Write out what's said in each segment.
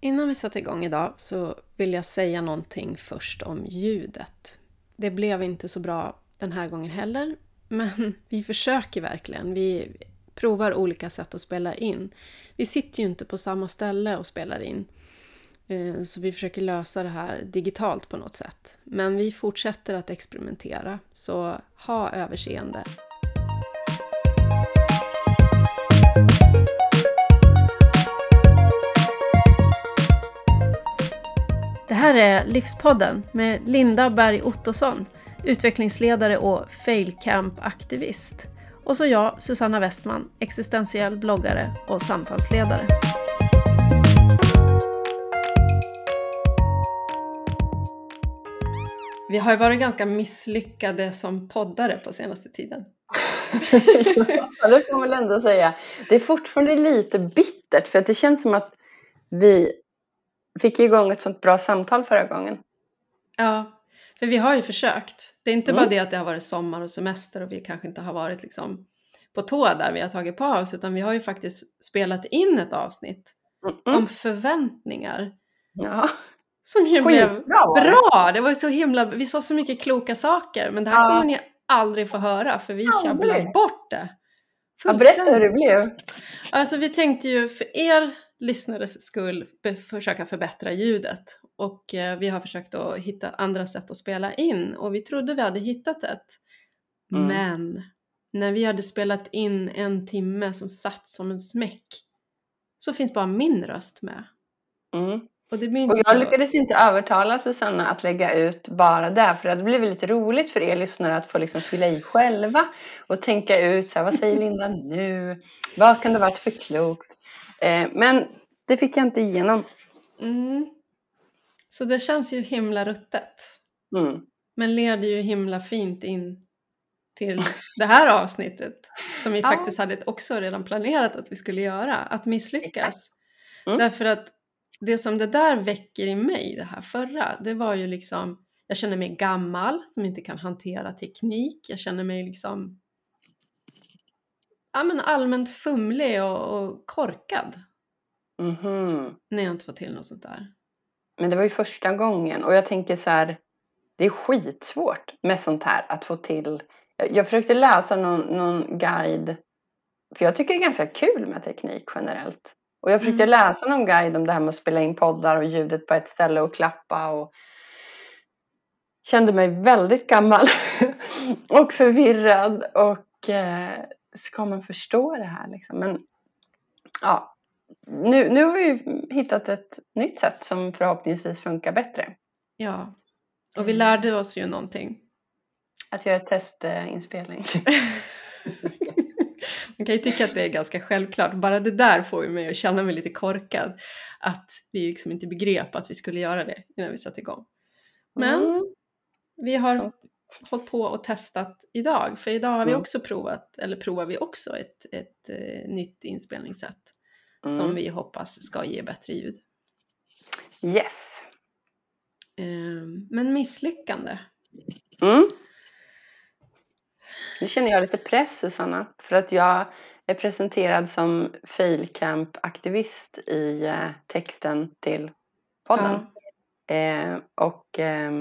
Innan vi sätter igång idag så vill jag säga någonting först om ljudet. Det blev inte så bra den här gången heller, men vi försöker verkligen. Vi provar olika sätt att spela in. Vi sitter ju inte på samma ställe och spelar in. Eh, så vi försöker lösa det här digitalt på något sätt. Men vi fortsätter att experimentera, så ha överseende. Här är Livspodden med Linda Berg Ottosson, utvecklingsledare och failcamp-aktivist. Och så jag, Susanna Westman, existentiell bloggare och samtalsledare. Vi har ju varit ganska misslyckade som poddare på senaste tiden. ja, det får man väl ändå säga. Det är fortfarande lite bittert för att det känns som att vi fick igång ett sånt bra samtal förra gången. Ja, för vi har ju försökt. Det är inte mm. bara det att det har varit sommar och semester och vi kanske inte har varit liksom på tå där vi har tagit paus utan vi har ju faktiskt spelat in ett avsnitt mm. om förväntningar. Ja. Som ju blev bra! Det var så himla, vi sa så mycket kloka saker men det här ja. kommer ni aldrig få höra för vi ja, tjabblade bort det. Ja, berätta hur det blev. Alltså vi tänkte ju för er lyssnares skull försöka förbättra ljudet. Och eh, vi har försökt att hitta andra sätt att spela in och vi trodde vi hade hittat ett. Mm. Men när vi hade spelat in en timme som satt som en smäck så finns bara min röst med. Mm. Och, och jag så... lyckades inte övertala Susanna att lägga ut bara det för det hade blivit lite roligt för er lyssnare att få liksom fylla i själva och tänka ut så här, vad säger Linda nu? Vad kan det varit för klokt? Eh, men det fick jag inte igenom. Mm. Så det känns ju himla ruttet. Mm. Men leder ju himla fint in till det här avsnittet som vi ja. faktiskt hade också redan planerat att vi skulle göra, att misslyckas. Mm. Därför att det som det där väcker i mig, det här förra, det var ju liksom, jag känner mig gammal som inte kan hantera teknik, jag känner mig liksom ja, men allmänt fumlig och, och korkad. Mm -hmm. När jag inte får till något sånt där. Men det var ju första gången och jag tänker så här, det är skitsvårt med sånt här att få till. Jag försökte läsa någon, någon guide, för jag tycker det är ganska kul med teknik generellt. Och jag försökte mm. läsa någon guide om det här med att spela in poddar och ljudet på ett ställe och klappa och kände mig väldigt gammal och förvirrad och eh, ska man förstå det här liksom? Men ja, nu, nu har vi hittat ett nytt sätt som förhoppningsvis funkar bättre. Ja, och vi lärde oss ju någonting. Att göra testinspelning. Man kan ju tycka att det är ganska självklart. Bara det där får ju mig att känna mig lite korkad. Att vi liksom inte begrep att vi skulle göra det innan vi satte igång. Men mm. vi har hållit på och testat idag. För idag har vi mm. också provat, eller provar vi också ett, ett, ett eh, nytt inspelningssätt. Mm. Som vi hoppas ska ge bättre ljud. Yes. Um, men misslyckande. Mm. Nu känner jag lite press Susanna. För att jag är presenterad som failcamp-aktivist i eh, texten till podden. Ja. Eh, och eh,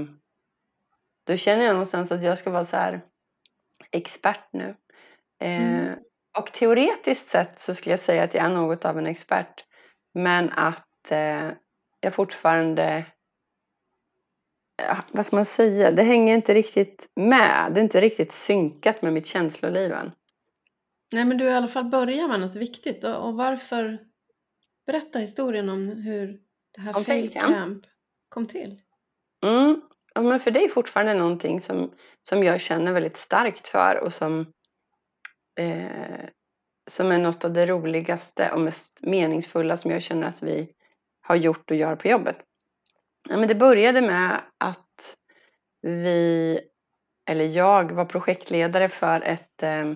då känner jag någonstans att jag ska vara så här expert nu. Eh, mm. Och teoretiskt sett så skulle jag säga att jag är något av en expert. Men att eh, jag fortfarande vad ska man säga, det hänger inte riktigt med. Det är inte riktigt synkat med mitt känsloliv än. Nej men du har i alla fall börjat med något viktigt och, och varför Berätta historien om hur det här fail camp kom till. Mm. Ja, men för det är fortfarande någonting som, som jag känner väldigt starkt för och som, eh, som är något av det roligaste och mest meningsfulla som jag känner att vi har gjort och gör på jobbet. Ja, men det började med att vi, eller jag, var projektledare för ett eh,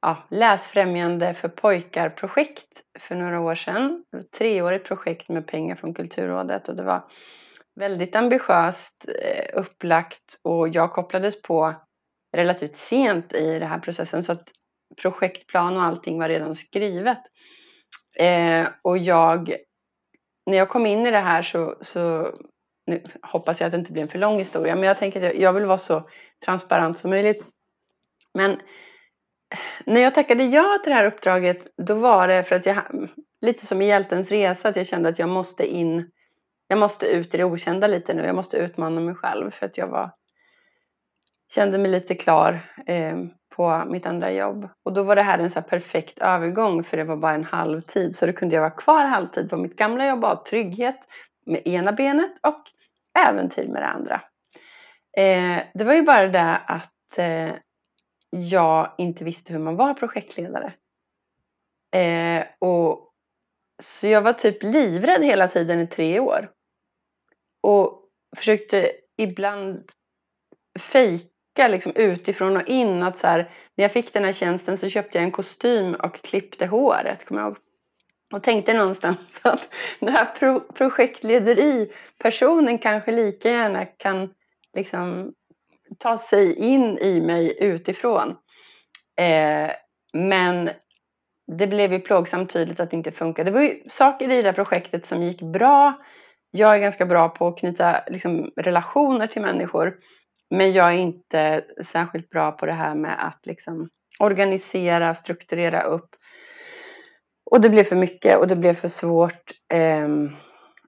ja, läsfrämjande för pojkar-projekt för några år sedan. Ett treårigt projekt med pengar från Kulturrådet och det var väldigt ambitiöst eh, upplagt och jag kopplades på relativt sent i den här processen så att projektplan och allting var redan skrivet. Eh, och jag när jag kom in i det här så, så nu hoppas jag att det inte blir en för lång historia, men jag tänker att jag, jag vill vara så transparent som möjligt. Men eh, när jag tackade ja till det här uppdraget, då var det för att jag, lite som i Hjältens resa, att jag kände att jag måste in, jag måste ut i det okända lite nu, jag måste utmana mig själv för att jag var, kände mig lite klar eh, på mitt andra jobb. Och då var det här en så perfekt övergång för det var bara en halvtid, så då kunde jag vara kvar halvtid på mitt gamla jobb och ha trygghet med ena benet och äventyr med det andra. Eh, det var ju bara det att eh, jag inte visste hur man var projektledare. Eh, och, så jag var typ livrädd hela tiden i tre år. Och försökte ibland fejka liksom utifrån och in att så här, när jag fick den här tjänsten så köpte jag en kostym och klippte håret, kommer jag ihåg. Och tänkte någonstans att den här pro projektlederi-personen kanske lika gärna kan liksom ta sig in i mig utifrån. Eh, men det blev ju plågsamt tydligt att det inte funkade. Det var ju saker i det här projektet som gick bra. Jag är ganska bra på att knyta liksom, relationer till människor. Men jag är inte särskilt bra på det här med att liksom, organisera, strukturera upp. Och det blev för mycket och det blev för svårt. Ehm,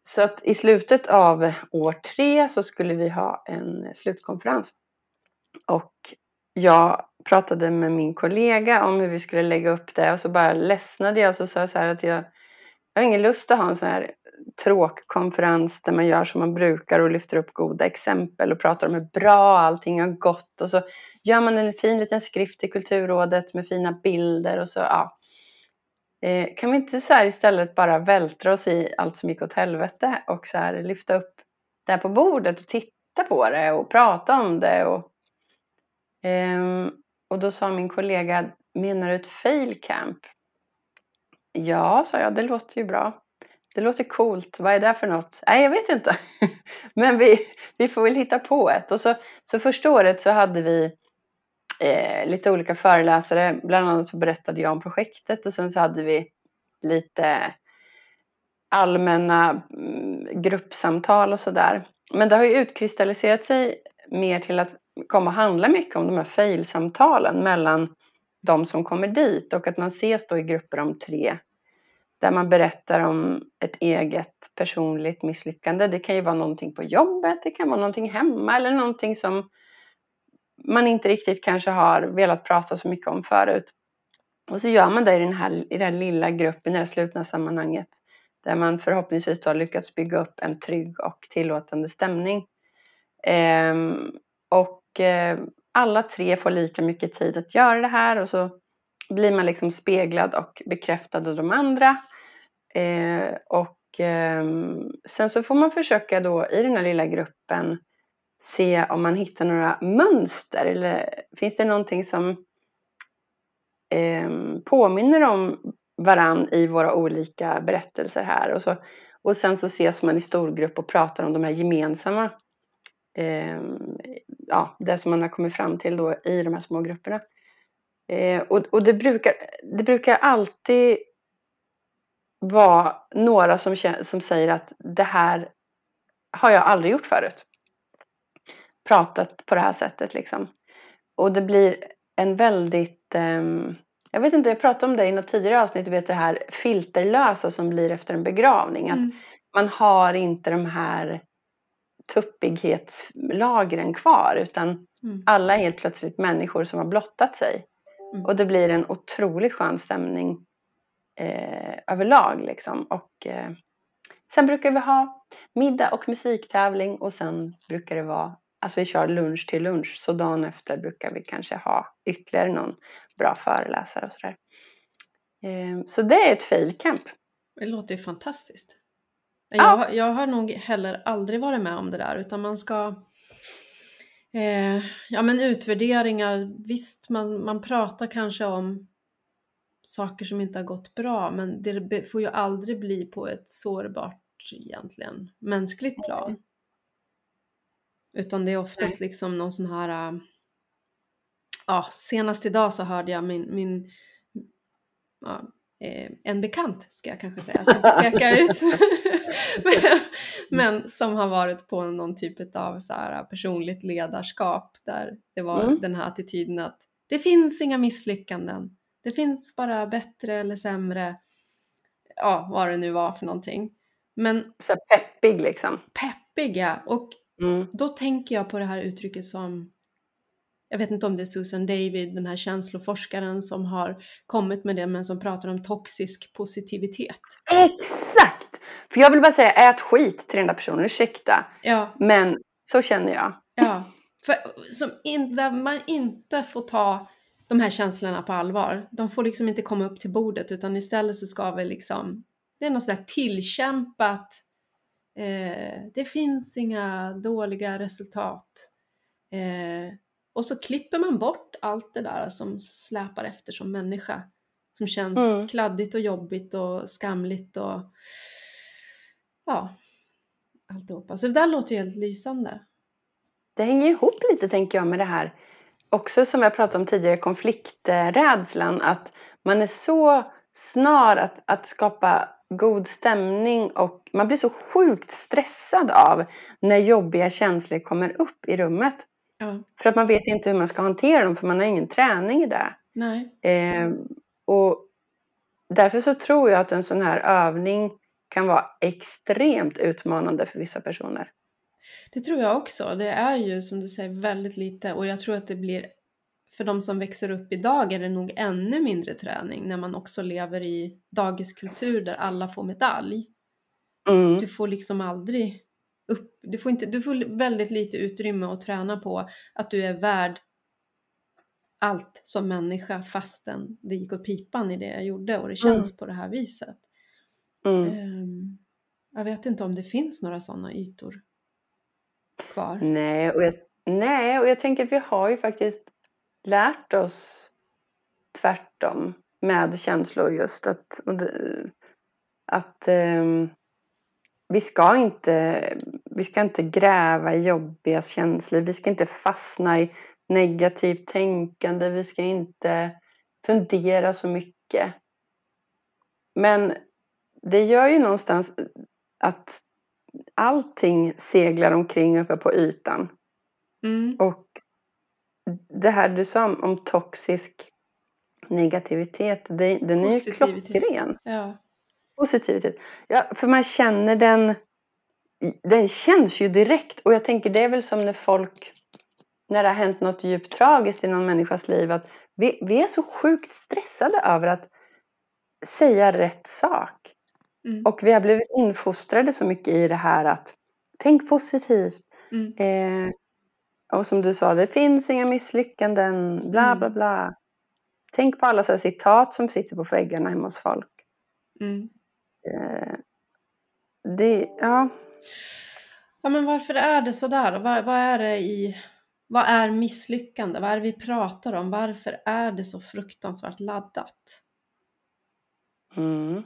så att i slutet av år tre så skulle vi ha en slutkonferens. Och jag pratade med min kollega om hur vi skulle lägga upp det och så bara ledsnade jag och så sa jag så här att jag, jag har ingen lust att ha en sån här tråkkonferens där man gör som man brukar och lyfter upp goda exempel och pratar om hur bra allting har gått och så gör man en fin liten skrift till Kulturrådet med fina bilder och så ja. Eh, kan vi inte så här istället bara vältra oss i allt som gick åt helvete och så här lyfta upp det här på bordet och titta på det och prata om det och eh, och då sa min kollega, menar du ett fail camp? Ja, sa jag, det låter ju bra. Det låter coolt. Vad är det för något? Nej, jag vet inte. Men vi, vi får väl hitta på ett. Och så, så första året så hade vi eh, lite olika föreläsare. Bland annat så berättade jag om projektet och sen så hade vi lite allmänna mm, gruppsamtal och sådär. Men det har ju utkristalliserat sig mer till att komma och handla mycket om de här failsamtalen mellan de som kommer dit och att man ses då i grupper om tre där man berättar om ett eget personligt misslyckande. Det kan ju vara någonting på jobbet, det kan vara någonting hemma eller någonting som man inte riktigt kanske har velat prata så mycket om förut. Och så gör man det i den här, i den här lilla gruppen, i det här slutna sammanhanget där man förhoppningsvis har lyckats bygga upp en trygg och tillåtande stämning. Ehm, och och eh, alla tre får lika mycket tid att göra det här och så blir man liksom speglad och bekräftad av de andra. Eh, och eh, sen så får man försöka då i den här lilla gruppen se om man hittar några mönster eller finns det någonting som eh, påminner om varann i våra olika berättelser här. Och, så, och sen så ses man i storgrupp och pratar om de här gemensamma eh, ja, det som man har kommit fram till då i de här små grupperna. Eh, och och det, brukar, det brukar alltid vara några som, som säger att det här har jag aldrig gjort förut. Pratat på det här sättet liksom. Och det blir en väldigt, eh, jag vet inte, jag pratade om det i något tidigare avsnitt, du vet det här filterlösa som blir efter en begravning. Mm. Att man har inte de här tuppighetslagren kvar utan mm. alla är helt plötsligt människor som har blottat sig. Mm. Och det blir en otroligt skön stämning eh, överlag. Liksom. Och, eh, sen brukar vi ha middag och musiktävling och sen brukar det vara Alltså vi kör lunch till lunch, så dagen efter brukar vi kanske ha ytterligare någon bra föreläsare och sådär. Eh, så det är ett failcamp. Det låter ju fantastiskt. Jag, jag har nog heller aldrig varit med om det där utan man ska eh, Ja men utvärderingar, visst man, man pratar kanske om saker som inte har gått bra men det får ju aldrig bli på ett sårbart egentligen mänskligt plan. Utan det är oftast liksom någon sån här Ja, senast idag så hörde jag min, min ja, eh, en bekant ska jag kanske säga, ska peka ut. men som har varit på någon typ av så här personligt ledarskap där det var mm. den här attityden att det finns inga misslyckanden. Det finns bara bättre eller sämre, ja vad det nu var för någonting. Men, så peppig liksom. Peppig ja, och mm. då tänker jag på det här uttrycket som jag vet inte om det är Susan David, den här känsloforskaren som har kommit med det, men som pratar om toxisk positivitet. Exakt! För jag vill bara säga, ät skit till den där personen, ursäkta. Ja. Men så känner jag. Ja, för som in, där man inte får ta de här känslorna på allvar. De får liksom inte komma upp till bordet utan istället så ska vi liksom, det är något sådär tillkämpat, eh, det finns inga dåliga resultat. Eh, och så klipper man bort allt det där som släpar efter som människa. Som känns mm. kladdigt och jobbigt och skamligt och ja, alltihopa. Så det där låter ju helt lysande. Det hänger ihop lite tänker jag med det här också som jag pratade om tidigare, konflikträdslan. Att man är så snar att, att skapa god stämning och man blir så sjukt stressad av när jobbiga känslor kommer upp i rummet. Ja. För att man vet inte hur man ska hantera dem för man har ingen träning i det. Nej. Eh, och därför så tror jag att en sån här övning kan vara extremt utmanande för vissa personer. Det tror jag också. Det är ju som du säger väldigt lite och jag tror att det blir för de som växer upp idag är det nog ännu mindre träning när man också lever i dagiskultur där alla får medalj. Mm. Du får liksom aldrig upp, du får, inte, du får väldigt lite utrymme att träna på att du är värd allt som människa fastän det gick åt pipan i det jag gjorde och det känns mm. på det här viset. Mm. Um, jag vet inte om det finns några sådana ytor kvar. Nej och, jag, nej, och jag tänker att vi har ju faktiskt lärt oss tvärtom med känslor just att, att um, vi ska inte, vi ska inte gräva i jobbiga känslor. Vi ska inte fastna i negativt tänkande. Vi ska inte fundera så mycket. Men det gör ju någonstans att allting seglar omkring uppe på ytan. Mm. Och det här du sa om, toxisk negativitet, det, den är ju klockren. Ja. Positivitet. Ja, för man känner den, den känns ju direkt. Och jag tänker det är väl som när folk, när det har hänt något djupt tragiskt i någon människas liv, att vi, vi är så sjukt stressade över att säga rätt sak. Mm. Och vi har blivit infostrade så mycket i det här att tänk positivt. Mm. Eh, och som du sa, det finns inga misslyckanden, bla mm. bla bla. Tänk på alla så citat som sitter på väggarna hemma hos folk. Mm. Eh, det, ja. Ja men varför är det sådär Vad, vad är det i, vad är misslyckande? Vad är det vi pratar om? Varför är det så fruktansvärt laddat? Mm.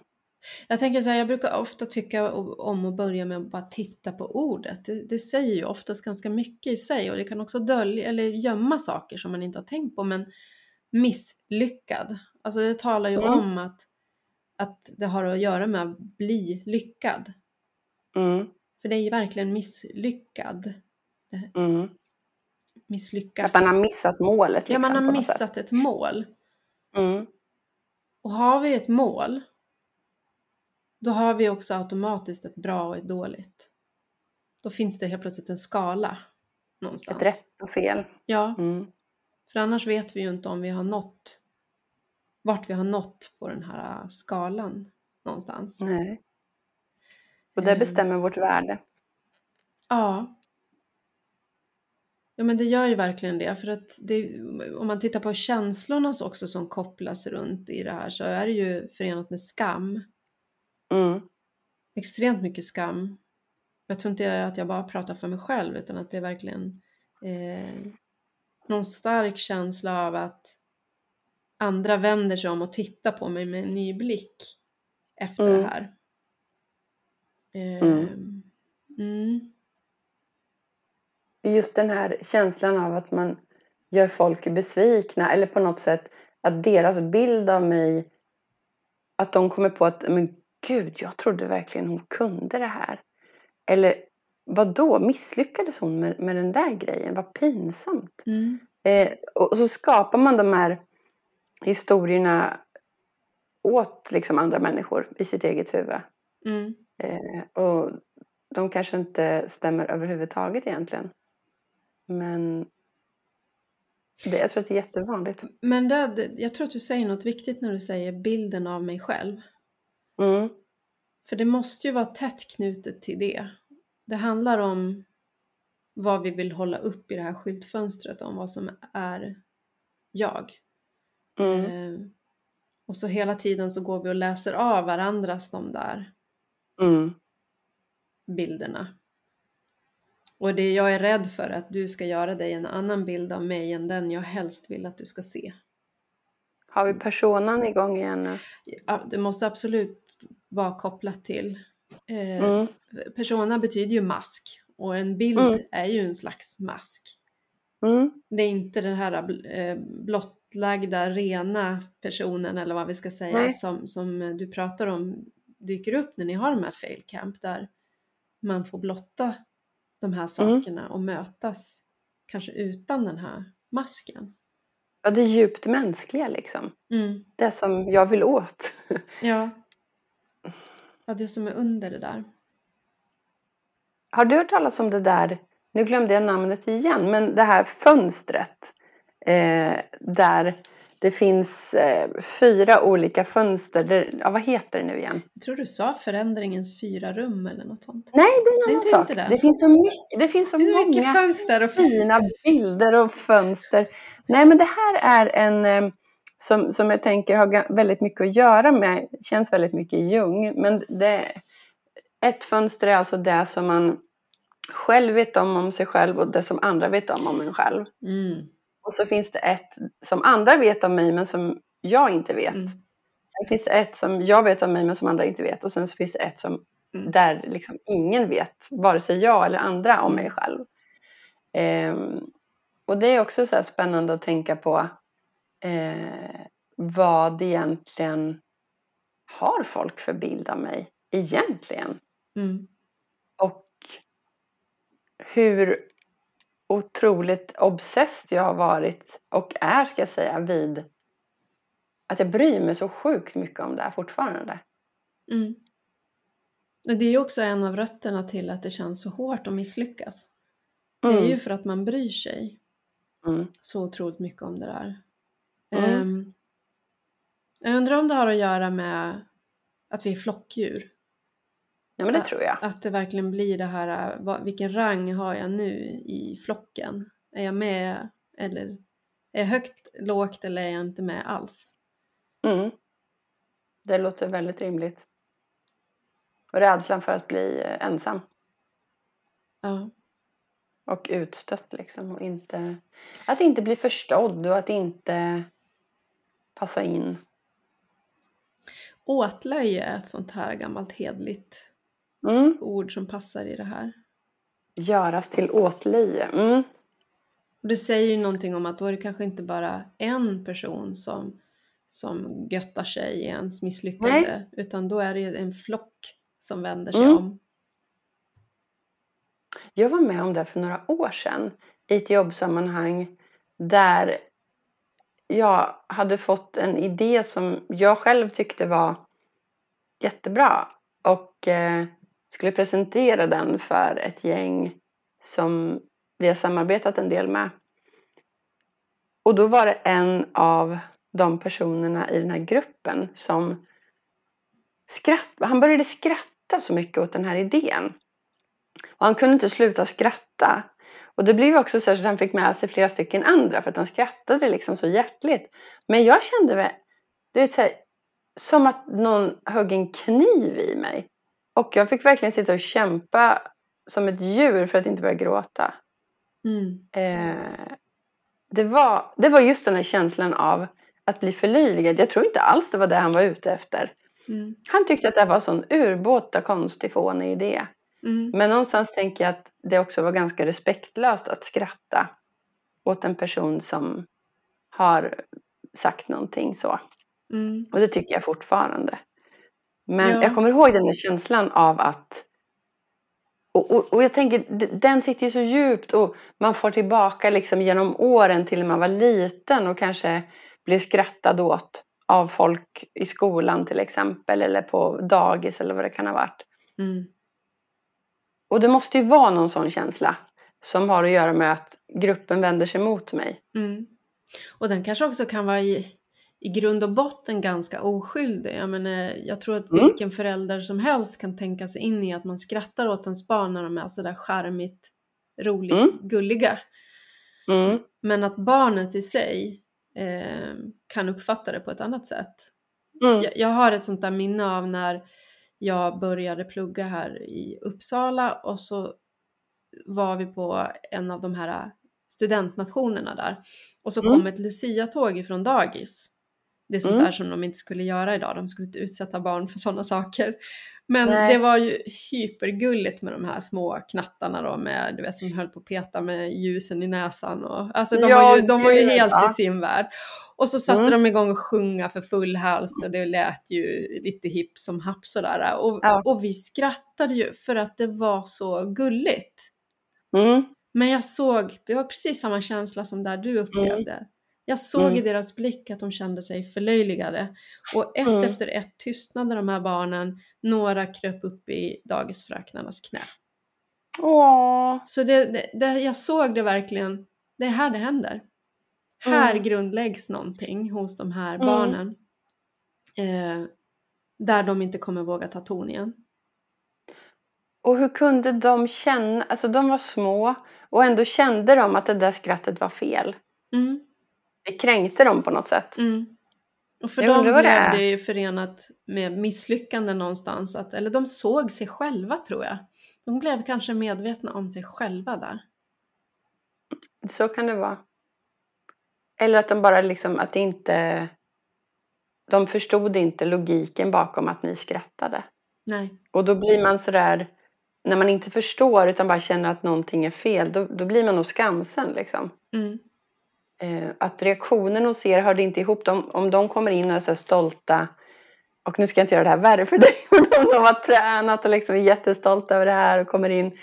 Jag tänker så här, jag brukar ofta tycka om att börja med att bara titta på ordet. Det, det, säger ju oftast ganska mycket i sig och det kan också dölja eller gömma saker som man inte har tänkt på. Men misslyckad, alltså det talar ju mm. om att att det har att göra med att bli lyckad. Mm. För det är ju verkligen misslyckad. Mm. Misslyckas. Att man har missat målet. Liksom, ja, man har missat ett mål. Mm. Och har vi ett mål, då har vi också automatiskt ett bra och ett dåligt. Då finns det helt plötsligt en skala någonstans. Ett rätt och fel. Ja. Mm. För annars vet vi ju inte om vi har nått vart vi har nått på den här skalan någonstans. Nej. Och det ehm. bestämmer vårt värde. Ja. Ja men det gör ju verkligen det för att det, om man tittar på känslorna också som kopplas runt i det här så är det ju förenat med skam. Mm. Extremt mycket skam. Jag tror inte att jag bara pratar för mig själv utan att det är verkligen eh, någon stark känsla av att andra vänder sig om och tittar på mig med en ny blick efter mm. det här. Mm. Mm. Just den här känslan av att man gör folk besvikna eller på något sätt att deras bild av mig att de kommer på att men gud, jag trodde verkligen hon kunde det här. Eller vad då misslyckades hon med, med den där grejen? Vad pinsamt. Mm. Eh, och så skapar man de här historierna åt liksom andra människor i sitt eget huvud. Mm. Eh, och de kanske inte stämmer överhuvudtaget egentligen. Men det, jag tror att det är jättevanligt. Men det, jag tror att du säger något viktigt när du säger bilden av mig själv. Mm. För det måste ju vara tätt knutet till det. Det handlar om vad vi vill hålla upp i det här skyltfönstret om vad som är jag. Mm. Eh, och så hela tiden så går vi och läser av varandras de där mm. bilderna. Och det jag är rädd för är att du ska göra dig en annan bild av mig än den jag helst vill att du ska se. Har vi personan igång igen nu? Ja, det måste absolut vara kopplat till. Eh, mm. Persona betyder ju mask och en bild mm. är ju en slags mask. Mm. Det är inte den här eh, blottlagda, rena personen eller vad vi ska säga som, som du pratar om dyker upp när ni har de här fail camp där man får blotta de här mm. sakerna och mötas kanske utan den här masken. Ja, det djupt mänskliga liksom. Mm. Det som jag vill åt. ja. ja, det som är under det där. Har du hört talas om det där, nu glömde jag namnet igen, men det här fönstret eh, där det finns eh, fyra olika fönster. Där, ja, vad heter det nu igen? Jag tror du sa förändringens fyra rum eller något sånt. Nej, det är en annan sak. Det. det. finns så mycket, det finns så det många mycket fönster och fina bilder och fönster. Nej, men det här är en eh, som, som jag tänker har väldigt mycket att göra med, känns väldigt mycket Jung. Men det, ett fönster är alltså det som man själv vet om om sig själv och det som andra vet om om en själv. Mm. Och så finns det ett som andra vet om mig men som jag inte vet. Mm. Sen finns det ett som jag vet om mig men som andra inte vet. Och sen så finns det ett som mm. där liksom ingen vet, vare sig jag eller andra om mig själv. Um, och det är också så spännande att tänka på eh, vad egentligen har folk för bild av mig egentligen? Mm. Och hur otroligt obsessed jag har varit och är ska jag säga vid att jag bryr mig så sjukt mycket om det här fortfarande. Mm. Det är ju också en av rötterna till att det känns så hårt att misslyckas. Mm. Det är ju mm. för att man bryr sig mm. så otroligt mycket om det där. Um, jag undrar om det har att göra med att vi är flockdjur. Ja, men det tror jag. Att det verkligen blir det här, vilken rang har jag nu i flocken? Är jag med eller är jag högt, lågt eller är jag inte med alls? Mm. Det låter väldigt rimligt. Och rädslan för att bli eh, ensam. Ja. Och utstött liksom. Och inte, att inte bli förstådd och att inte passa in. Åtlöje är ett sånt här gammalt hedligt mm. ord som passar i det här. Göras till åtlöje. Mm. Det säger ju någonting om att då är det kanske inte bara en person som, som göttar sig i ens misslyckande Nej. utan då är det en flock som vänder sig mm. om. Jag var med om det för några år sedan i ett jobbsammanhang där jag hade fått en idé som jag själv tyckte var jättebra och eh, skulle presentera den för ett gäng som vi har samarbetat en del med. Och då var det en av de personerna i den här gruppen som skratt, han började skratta så mycket åt den här idén. Och han kunde inte sluta skratta. Och det blev också så att han fick med sig flera stycken andra för att han skrattade liksom så hjärtligt. Men jag kände mig, du vet, så här, som att någon högg en kniv i mig. Och jag fick verkligen sitta och kämpa som ett djur för att inte börja gråta. Mm. Eh, det, var, det var just den här känslan av att bli förlöjligad. Jag tror inte alls det var det han var ute efter. Mm. Han tyckte att det var en sån urbåta konstig fånig idé. Mm. Men någonstans tänker jag att det också var ganska respektlöst att skratta åt en person som har sagt någonting så. Mm. Och det tycker jag fortfarande. Men ja. jag kommer ihåg den här känslan av att och, och, och, jag tänker, den sitter ju så djupt och man får tillbaka liksom genom åren till när man var liten och kanske blev skrattad åt av folk i skolan till exempel eller på dagis eller vad det kan ha varit. Mm. Och det måste ju vara någon sån känsla som har att göra med att gruppen vänder sig mot mig. Mm. Och den kanske också kan vara i, i grund och botten ganska oskyldig. Jag, menar, jag tror att mm. vilken förälder som helst kan tänka sig in i att man skrattar åt ens barn när de är sådär charmigt, roligt, mm. gulliga. Mm. Men att barnet i sig eh, kan uppfatta det på ett annat sätt. Mm. Jag, jag, har ett sånt där minne av när jag började plugga här i Uppsala och så var vi på en av de här studentnationerna där. Och så kom mm. ett Lucia-tåg ifrån dagis. Det är sånt mm. där som de inte skulle göra idag, de skulle inte utsätta barn för sådana saker. Men Nej. det var ju hypergulligt med de här små knattarna då med, du vet, som höll på att peta med ljusen i näsan. Och, alltså de, ja, var, ju, de var ju helt ja. i sin värld. Och så satte mm. de igång och sjunga för full hals och det lät ju lite hipp som happ sådär. Och, ja. och vi skrattade ju för att det var så gulligt. Mm. Men jag såg, det var precis samma känsla som där du mm. upplevde. Mm. Jag såg mm. i deras blick att de kände sig förlöjligade. Och ett mm. efter ett tystnade de här barnen. Några kröp upp i dagisfröknarnas knä. Åh. Så det, det, det, jag såg det verkligen. Det är här det händer. Här mm. grundläggs någonting hos de här mm. barnen. Eh, där de inte kommer våga ta ton igen. Och hur kunde de känna, alltså de var små och ändå kände de att det där skrattet var fel. Mm. Det kränkte dem på något sätt. Mm. Och för dem blev det, det ju förenat med misslyckande någonstans. Att, eller de såg sig själva tror jag. De blev kanske medvetna om sig själva där. Så kan det vara. Eller att de bara liksom, att inte... De förstod inte logiken bakom att ni skrattade. Nej. Och då blir man sådär när man inte förstår utan bara känner att någonting är fel, då, då blir man nog skamsen. Liksom. Mm. Eh, att reaktionen hos er hörde inte ihop. De, om de kommer in och är så stolta, och nu ska jag inte göra det här värre för dig, om de har tränat och liksom är jättestolta över det här och kommer in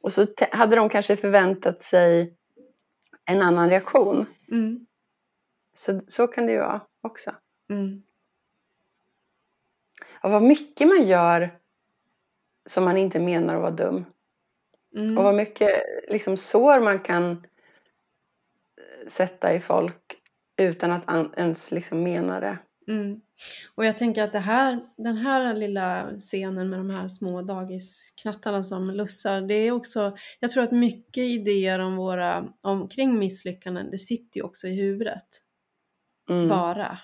och så hade de kanske förväntat sig en annan reaktion. Mm. Så, så kan det ju vara också. Mm. Och vad mycket man gör som man inte menar att vara dum. Mm. Och vad mycket liksom, sår man kan sätta i folk utan att ens liksom mena det. Mm. Och jag tänker att det här, den här lilla scenen med de här små dagisknattarna som lussar, det är också, jag tror att mycket idéer om våra, omkring misslyckanden, det sitter ju också i huvudet. Mm. Bara.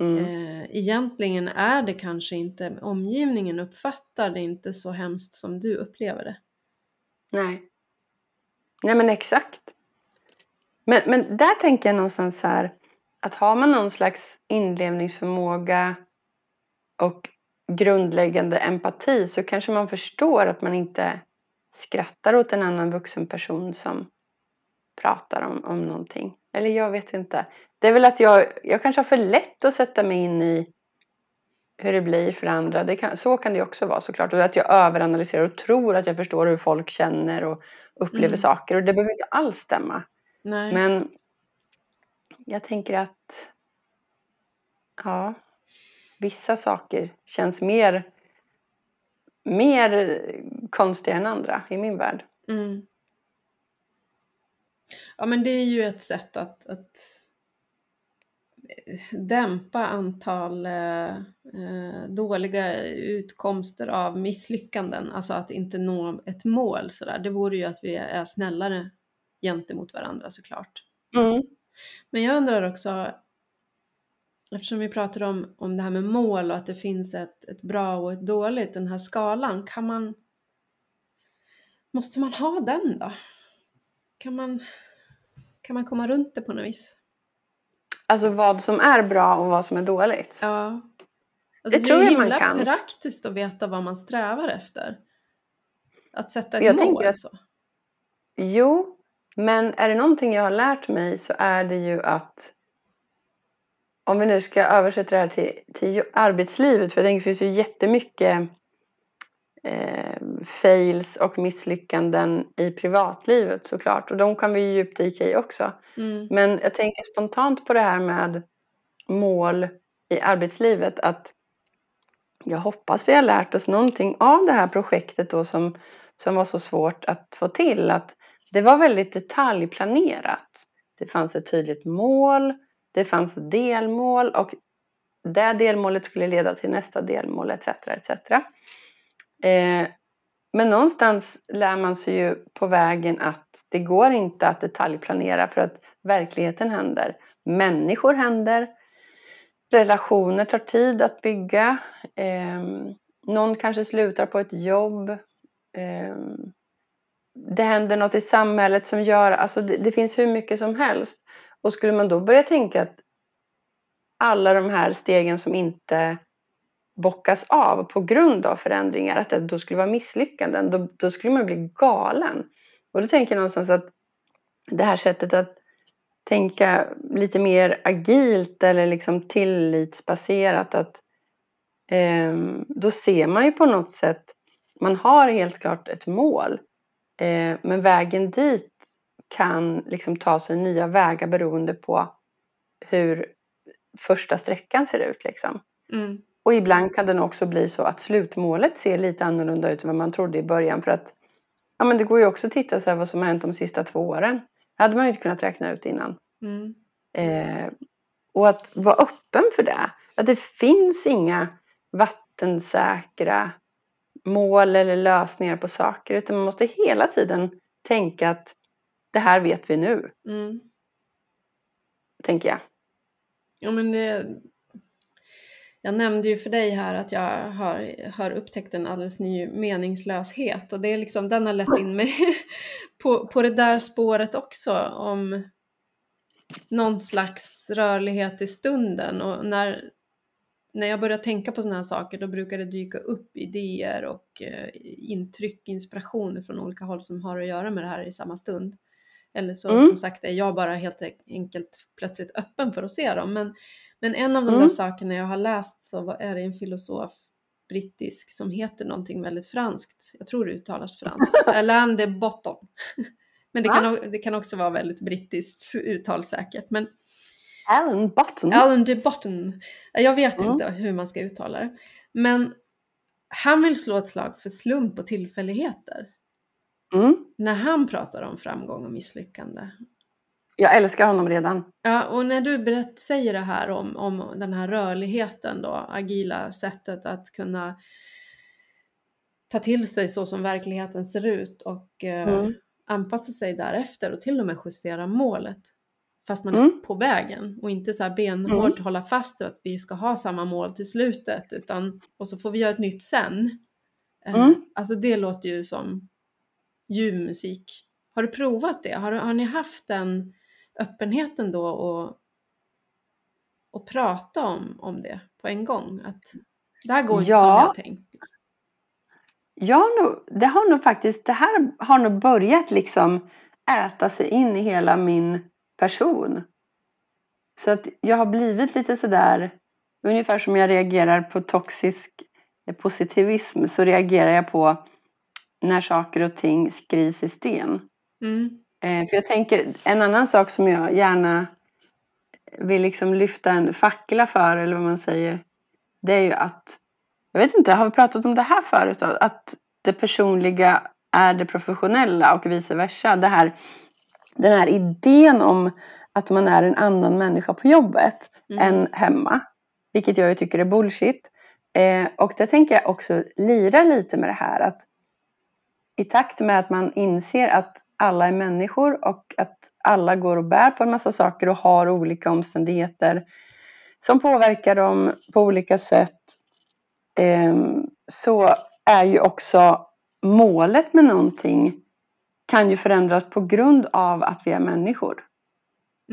Mm. Eh, egentligen är det kanske inte, omgivningen uppfattar det inte så hemskt som du upplever det. Nej. Nej men exakt. Men, men där tänker jag någonstans så här att har man någon slags inlevningsförmåga och grundläggande empati så kanske man förstår att man inte skrattar åt en annan vuxen person som pratar om, om någonting. Eller jag vet inte. Det är väl att jag, jag kanske har för lätt att sätta mig in i hur det blir för andra. Det kan, så kan det också vara såklart. Och att jag överanalyserar och tror att jag förstår hur folk känner och upplever mm. saker. Och det behöver inte alls stämma. Nej. Men jag tänker att ja, vissa saker känns mer, mer konstiga än andra i min värld. Mm. Ja men det är ju ett sätt att, att dämpa antal eh, eh, dåliga utkomster av misslyckanden, alltså att inte nå ett mål sådär. Det vore ju att vi är snällare gentemot varandra såklart. Mm. Men jag undrar också, eftersom vi pratar om, om det här med mål och att det finns ett, ett bra och ett dåligt, den här skalan, kan man Måste man ha den då? Kan man, kan man komma runt det på något vis? Alltså vad som är bra och vad som är dåligt? Ja. Alltså, det, tror jag man kan. Det är praktiskt att veta vad man strävar efter. Att sätta ett jag mål. Att, så. Jo, men är det någonting jag har lärt mig så är det ju att om vi nu ska översätta det här till, till arbetslivet, för jag tänker det finns ju jättemycket eh, fails och misslyckanden i privatlivet såklart. Och de kan vi djupdyka i också. Mm. Men jag tänker spontant på det här med mål i arbetslivet. Att jag hoppas vi har lärt oss någonting av det här projektet då som, som var så svårt att få till. Att det var väldigt detaljplanerat. Det fanns ett tydligt mål, det fanns delmål och det delmålet skulle leda till nästa delmål etc. etc. Eh, men någonstans lär man sig ju på vägen att det går inte att detaljplanera för att verkligheten händer. Människor händer. Relationer tar tid att bygga. Eh, någon kanske slutar på ett jobb. Eh, det händer något i samhället som gör, alltså det, det, finns hur mycket som helst. Och skulle man då börja tänka att alla de här stegen som inte bockas av på grund av förändringar, att det då skulle vara misslyckanden, då, då skulle man bli galen. Och då tänker jag någonstans att det här sättet att tänka lite mer agilt eller liksom tillitsbaserat, att eh, då ser man ju på något sätt, man har helt klart ett mål, eh, men vägen dit kan liksom ta sig nya vägar beroende på hur första sträckan ser ut. Liksom. Mm. Och ibland kan det också bli så att slutmålet ser lite annorlunda ut än vad man trodde i början. För att ja, men det går ju också att titta så vad som har hänt de sista två åren. Det hade man ju inte kunnat räkna ut innan. Mm. Eh, och att vara öppen för det. Att det finns inga vattensäkra mål eller lösningar på saker. Utan man måste hela tiden tänka att det här vet vi nu. Mm. Tänker jag. Ja, men det, jag nämnde ju för dig här att jag har, har upptäckt en alldeles ny meningslöshet och det är liksom, den har lett in mig på, på det där spåret också om någon slags rörlighet i stunden och när, när jag börjar tänka på sådana här saker då brukar det dyka upp idéer och eh, intryck, inspirationer från olika håll som har att göra med det här i samma stund. Eller så mm. som sagt är jag bara helt enkelt plötsligt öppen för att se dem. Men, men en av de mm. där sakerna jag har läst så är det en filosof brittisk som heter någonting väldigt franskt. Jag tror det uttalas franskt. Alain de Botton. Men det kan, det kan också vara väldigt brittiskt uttal säkert. Men, Alan Botton? Alan de Botton. Jag vet mm. inte hur man ska uttala det. Men han vill slå ett slag för slump och tillfälligheter. Mm. När han pratar om framgång och misslyckande. Jag älskar honom redan. Ja, och när du berätt, säger det här om, om den här rörligheten då, agila sättet att kunna ta till sig så som verkligheten ser ut och eh, mm. anpassa sig därefter och till och med justera målet. Fast man mm. är på vägen och inte så här benhårt mm. hålla fast vid att vi ska ha samma mål till slutet utan och så får vi göra ett nytt sen. Eh, mm. Alltså det låter ju som ljuv musik. Har du provat det? Har, har ni haft den öppenheten då och, och prata om, om det på en gång? Att det här går inte ja. som jag tänkt. Ja, det har nog faktiskt, det här har nog börjat liksom äta sig in i hela min person. Så att jag har blivit lite sådär, ungefär som jag reagerar på toxisk positivism så reagerar jag på när saker och ting skrivs i sten. Mm. Eh, för jag tänker, en annan sak som jag gärna vill liksom lyfta en fackla för, eller vad man säger, det är ju att, jag vet inte, har vi pratat om det här förut? Att det personliga är det professionella och vice versa. Det här, den här idén om att man är en annan människa på jobbet mm. än hemma. Vilket jag tycker är bullshit. Eh, och det tänker jag också lira lite med det här. att i takt med att man inser att alla är människor och att alla går och bär på en massa saker och har olika omständigheter som påverkar dem på olika sätt ehm, så är ju också målet med någonting kan ju förändras på grund av att vi är människor.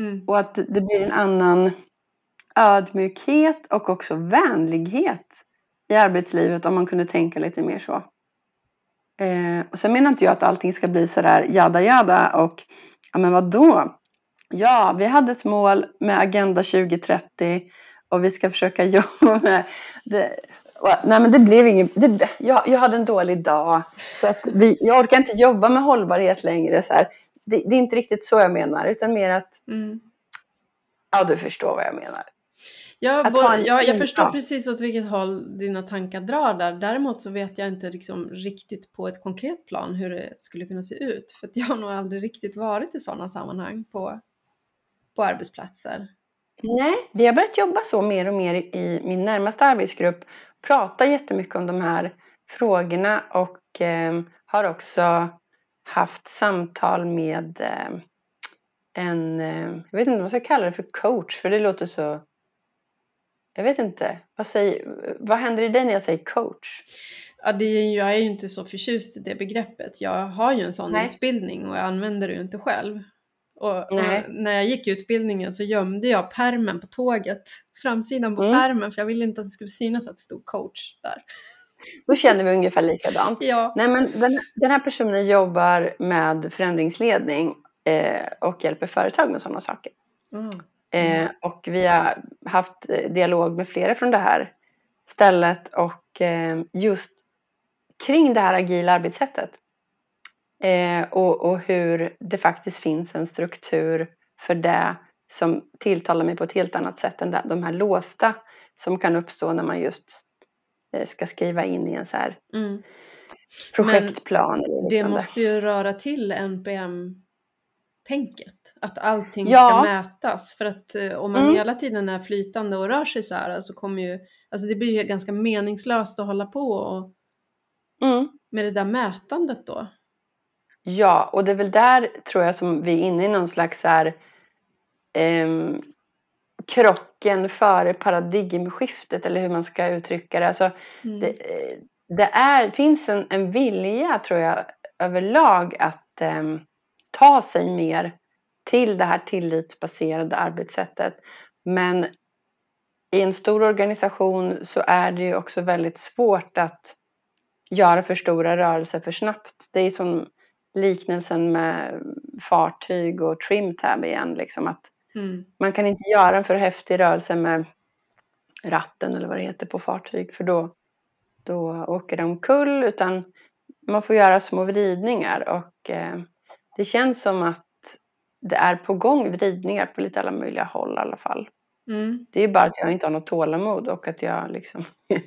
Mm. Och att det blir en annan ödmjukhet och också vänlighet i arbetslivet om man kunde tänka lite mer så. Eh, och sen menar inte jag att allting ska bli sådär jada jada och ja men vadå? Ja, vi hade ett mål med Agenda 2030 och vi ska försöka jobba med det. Nej men det blev inget, det, jag, jag hade en dålig dag. Så att vi, jag orkar inte jobba med hållbarhet längre. Så här. Det, det är inte riktigt så jag menar, utan mer att... Mm. Ja, du förstår vad jag menar. Ja, både, ja, jag förstår ja. precis åt vilket håll dina tankar drar där. Däremot så vet jag inte liksom riktigt på ett konkret plan hur det skulle kunna se ut. För jag har nog aldrig riktigt varit i sådana sammanhang på, på arbetsplatser. Nej, vi har börjat jobba så mer och mer i min närmaste arbetsgrupp. Prata jättemycket om de här frågorna och eh, har också haft samtal med eh, en, eh, jag vet inte vad jag ska kalla det för coach, för det låter så jag vet inte. Vad, säger, vad händer i dig när jag säger coach? Ja, det jag är ju inte så förtjust i det begreppet. Jag har ju en sån Nej. utbildning och jag använder det ju inte själv. Och, och, när jag gick utbildningen så gömde jag permen på tåget, framsidan på mm. permen, för jag ville inte att det skulle synas att det stod coach där. Då känner vi ungefär likadant. Ja. Nej, men den, den här personen jobbar med förändringsledning eh, och hjälper företag med sådana saker. Mm. Eh, och vi har haft eh, dialog med flera från det här stället och eh, just kring det här agila arbetssättet. Eh, och, och hur det faktiskt finns en struktur för det som tilltalar mig på ett helt annat sätt än de här låsta som kan uppstå när man just eh, ska skriva in i en så här mm. projektplan. Men det måste ju röra till NPM tänket. Att allting ja. ska mätas. För att eh, om man mm. hela tiden är flytande och rör sig så här så kommer ju, alltså det blir ju ganska meningslöst att hålla på och, mm. med det där mätandet då. Ja, och det är väl där tror jag som vi är inne i någon slags här, eh, krocken före paradigmskiftet eller hur man ska uttrycka det. Alltså, mm. det, eh, det är, finns en, en vilja tror jag överlag att eh, ta sig mer till det här tillitsbaserade arbetssättet. Men i en stor organisation så är det ju också väldigt svårt att göra för stora rörelser för snabbt. Det är som liknelsen med fartyg och trimtab igen. Liksom att mm. Man kan inte göra en för häftig rörelse med ratten eller vad det heter på fartyg för då, då åker det omkull utan man får göra små vridningar och eh, det känns som att det är på gång vridningar på lite alla möjliga håll i alla fall. Mm. Det är bara att jag inte har något tålamod och att jag liksom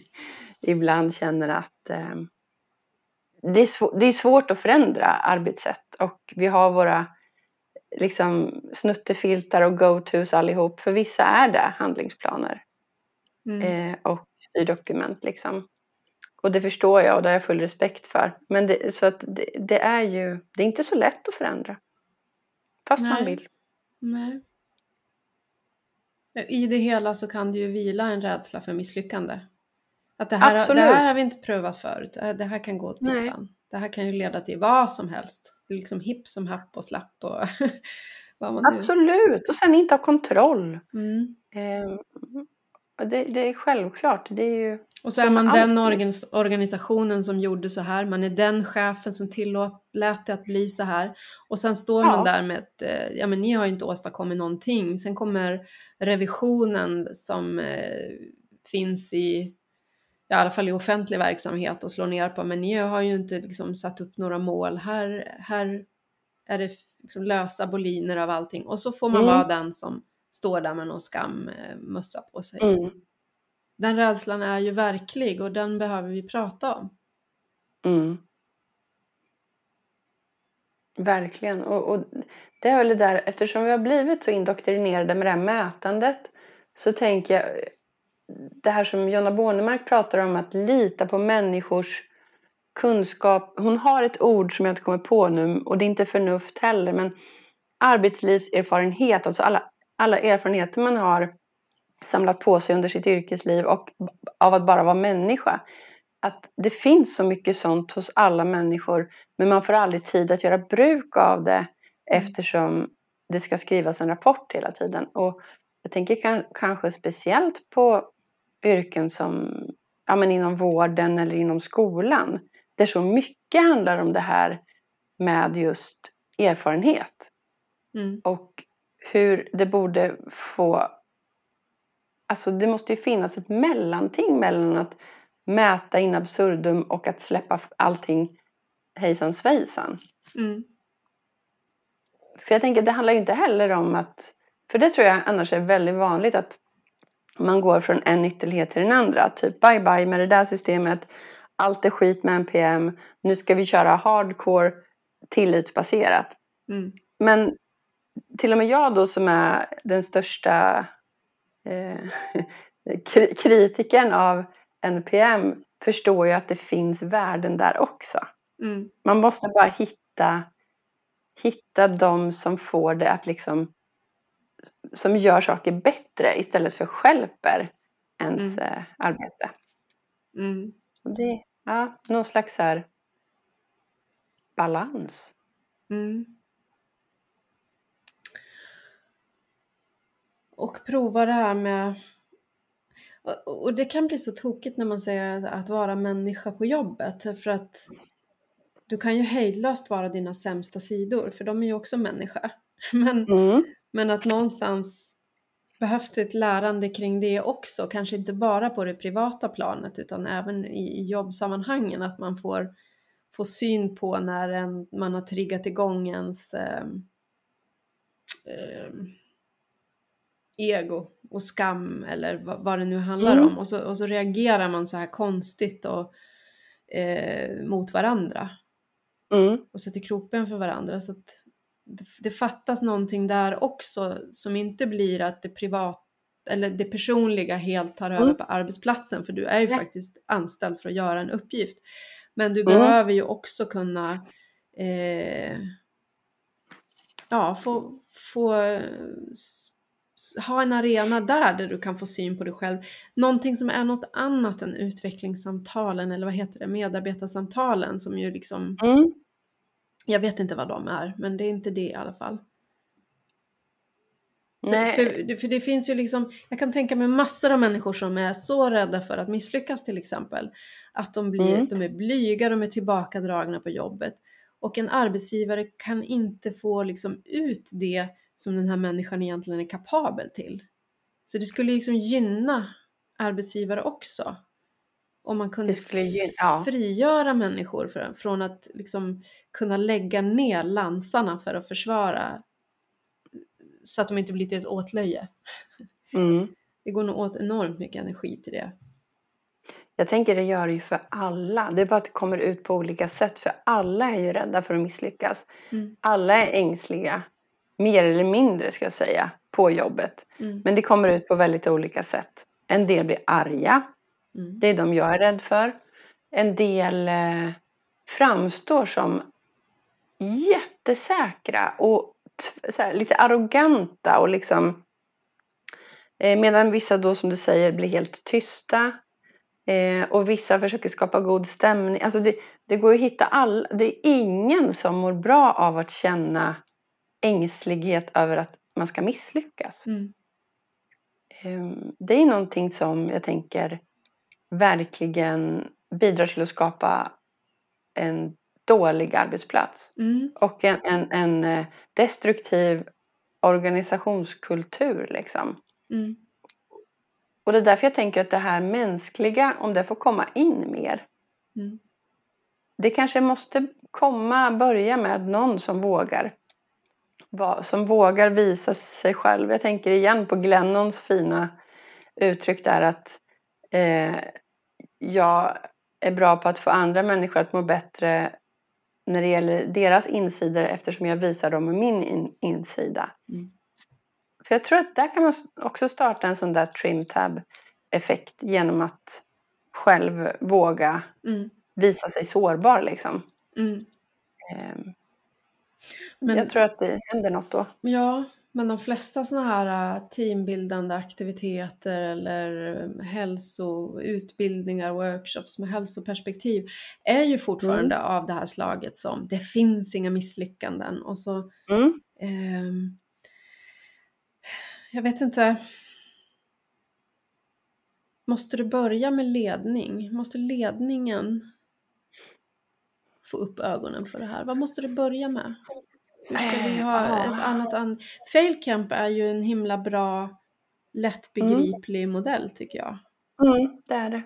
ibland känner att eh, det, är det är svårt att förändra arbetssätt och vi har våra liksom snuttefiltar och go-tos allihop. För vissa är det handlingsplaner mm. eh, och styrdokument liksom. Och det förstår jag och det har jag full respekt för. Men det, så att det, det är ju, det är inte så lätt att förändra. Fast Nej. man vill. Nej. I det hela så kan det ju vila en rädsla för misslyckande. Att det här, det här har vi inte prövat förut, det här kan gå åt pipan. Det här kan ju leda till vad som helst. Liksom hipp som happ och slapp och vad man Absolut, och sen inte ha kontroll. Mm. Eh, det, det, är självklart. Det är ju och så är man den organis organisationen som gjorde så här, man är den chefen som tillät det att bli så här. Och sen står man där med att, eh, ja men ni har ju inte åstadkommit någonting. Sen kommer revisionen som eh, finns i, i alla fall i offentlig verksamhet och slår ner på, men ni har ju inte liksom satt upp några mål. Här, här är det liksom lösa boliner av allting. Och så får man mm. vara den som står där med någon skammössa på sig. Mm. Den rädslan är ju verklig och den behöver vi prata om. Mm. Verkligen. Och, och, det är väl det där, eftersom vi har blivit så indoktrinerade med det här mätandet så tänker jag det här som Jonna Bornemark pratar om att lita på människors kunskap. Hon har ett ord som jag inte kommer på nu och det är inte förnuft heller men arbetslivserfarenhet, alltså alla alla erfarenheter man har samlat på sig under sitt yrkesliv och av att bara vara människa. Att det finns så mycket sånt hos alla människor men man får aldrig tid att göra bruk av det eftersom det ska skrivas en rapport hela tiden. Och jag tänker kanske speciellt på yrken som ja, men inom vården eller inom skolan där så mycket handlar om det här med just erfarenhet. Mm. Och hur det borde få... Alltså det måste ju finnas ett mellanting mellan att mäta in absurdum och att släppa allting hejsan svejsan. Mm. För jag tänker, det handlar ju inte heller om att, för det tror jag annars är väldigt vanligt att man går från en ytterlighet till den andra. Typ bye bye med det där systemet, allt är skit med NPM, nu ska vi köra hardcore tillitsbaserat. Mm. Men till och med jag då som är den största eh, kritiken av NPM förstår ju att det finns värden där också. Mm. Man måste bara hitta, hitta de som får det att liksom som gör saker bättre istället för skälper ens mm. Eh, arbete. Mm. Det, ja, någon slags här balans. Mm. Och prova det här med och det kan bli så tokigt när man säger att vara människa på jobbet för att du kan ju hejdlöst vara dina sämsta sidor för de är ju också människa. Men, mm. Men att någonstans behövs det ett lärande kring det också, kanske inte bara på det privata planet utan även i, jobbsammanhangen, att man får, får syn på när en, man har triggat igång ens eh, eh, ego och skam eller vad, vad det nu handlar mm. om och så, och så reagerar man så här konstigt och, eh, mot varandra mm. och sätter krokben för varandra. Så det, det, fattas någonting där också som inte blir att det privat eller det personliga helt tar över mm. på arbetsplatsen för du är ju ja. faktiskt anställd för att göra en uppgift. Men du mm. behöver ju också kunna eh, ja, få, få ha en arena där, där du kan få syn på dig själv. Någonting som är något annat än utvecklingssamtalen eller vad heter det, medarbetarsamtalen som ju liksom mm. Jag vet inte vad de är, men det är inte det i alla fall. Nej. För, för, för, det finns ju liksom, jag kan tänka mig massor av människor som är så rädda för att misslyckas till exempel. Att de, blir, mm. de är blyga, de är tillbakadragna på jobbet. Och en arbetsgivare kan inte få liksom ut det som den här människan egentligen är kapabel till. Så det skulle liksom gynna arbetsgivare också. Om man kunde ja. frigöra människor för, från att liksom kunna lägga ner lansarna för att försvara så att de inte blir till ett åtlöje. Mm. Det går nog åt enormt mycket energi till det. Jag tänker det gör det ju för alla. Det är bara att det kommer ut på olika sätt. För alla är ju rädda för att misslyckas. Mm. Alla är ängsliga mer eller mindre ska jag säga, på jobbet. Mm. Men det kommer ut på väldigt olika sätt. En del blir arga. Mm. Det är de jag är rädd för. En del eh, framstår som jättesäkra och här, lite arroganta och liksom eh, medan vissa då som du säger blir helt tysta. Eh, och vissa försöker skapa god stämning. Alltså det, det går att hitta alla. Det är ingen som mår bra av att känna ängslighet över att man ska misslyckas. Mm. Ehm, det är någonting som jag tänker verkligen bidrar till att skapa en dålig arbetsplats mm. och en, en, en, eh, destruktiv organisationskultur. Liksom. Mm. Och det är därför jag tänker att det här mänskliga, om det får komma in mer. Mm. Det kanske måste komma, börja med någon som vågar som vågar visa sig själv. Jag tänker igen på Glennons fina uttryck där att eh, jag är bra på att få andra människor att må bättre när det gäller deras insidor eftersom jag visar dem min in insida. Mm. För jag tror att där kan man också starta en sån där trim tab effekt genom att själv våga mm. visa sig sårbar liksom. Mm. Um, men, jag tror att det händer något då. Ja, men de flesta sådana här äh, teambildande aktiviteter eller äh, hälsoutbildningar, workshops med hälsoperspektiv är ju fortfarande mm. av det här slaget som det finns inga misslyckanden och så mm. eh, jag vet inte Måste du börja med ledning? Måste ledningen få upp ögonen för det här? Vad måste du börja med? Hur ska vi ha ett annat... An Failcamp är ju en himla bra lättbegriplig mm. modell tycker jag. Mm, det är det.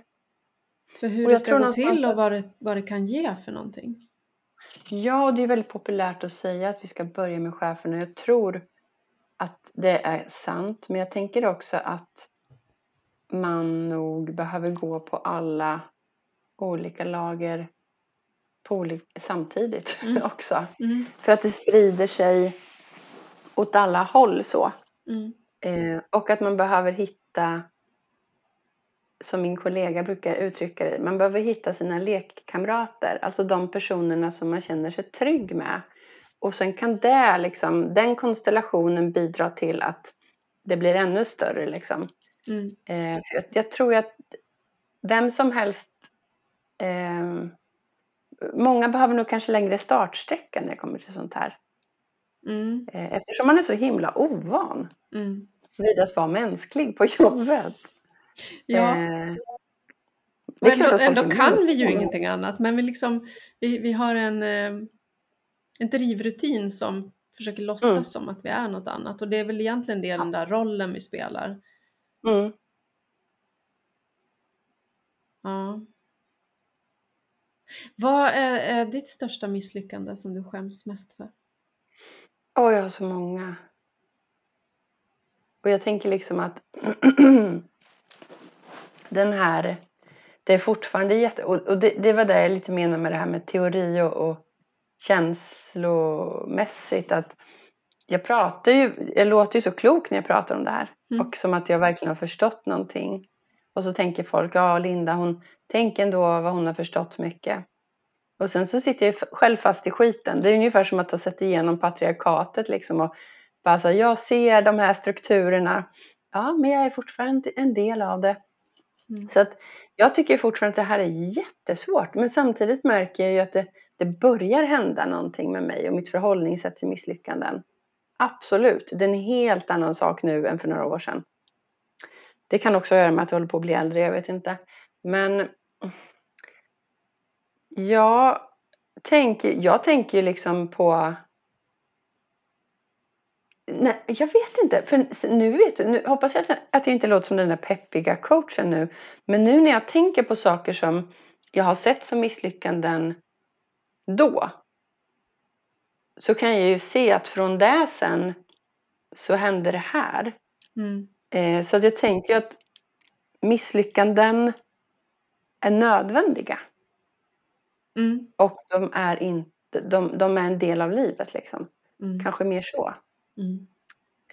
För hur det ska gå till och vad det, vad det kan ge för någonting. Ja, det är väldigt populärt att säga att vi ska börja med cheferna. Jag tror att det är sant, men jag tänker också att man nog behöver gå på alla olika lager samtidigt mm. också. Mm. För att det sprider sig åt alla håll så. Mm. Eh, och att man behöver hitta, som min kollega brukar uttrycka det, man behöver hitta sina lekkamrater. Alltså de personerna som man känner sig trygg med. Och sen kan det, liksom, den konstellationen bidra till att det blir ännu större. Liksom. Mm. Eh, jag, jag, tror att vem som helst eh, Många behöver nog kanske längre startsträcka när det kommer till sånt här. Mm. Eh, eftersom man är så himla ovan mm. vid att vara mänsklig på jobbet. Ja. Eh, det är ändå, ändå kan vi ju ingenting annat men vi, liksom, vi, vi har en, eh, en drivrutin som försöker låtsas mm. som att vi är något annat och det är väl egentligen det, den där rollen vi spelar. Mm. Ja. Vad är, är, ditt största misslyckande som du skäms mest för? Åh, oh, jag har så många. Och jag tänker liksom att den här, det är fortfarande jätte... Och, det, det, var det jag lite menar med det här med teori och, och känslomässigt. Att jag pratar ju, jag låter ju så klok när jag pratar om det här. Mm. Och som att jag verkligen har förstått någonting. Och så tänker folk, ja Linda hon tänker ändå vad hon har förstått mycket. Och sen så sitter jag själv fast i skiten. Det är ungefär som att ha sett igenom patriarkatet liksom och bara så jag ser de här strukturerna. Ja, men jag är fortfarande en del av det. Mm. Så att jag tycker fortfarande att det här är jättesvårt. Men samtidigt märker jag ju att det, det börjar hända någonting med mig och mitt förhållningssätt till misslyckanden. Absolut, det är en helt annan sak nu än för några år sedan. Det kan också göra med att jag håller på att bli äldre, jag vet inte. Men jag tänker, jag tänker liksom på Nej, jag vet inte. För nu vet du, nu hoppas jag att jag inte låter som den där peppiga coachen nu. Men nu när jag tänker på saker som jag har sett som misslyckanden då. Så kan jag ju se att från det sen så hände det här. Mm. Eh, så att jag tänker att misslyckanden är nödvändiga. Mm. Och de är, inte, de, de, är en del av livet liksom. Mm. Kanske mer så.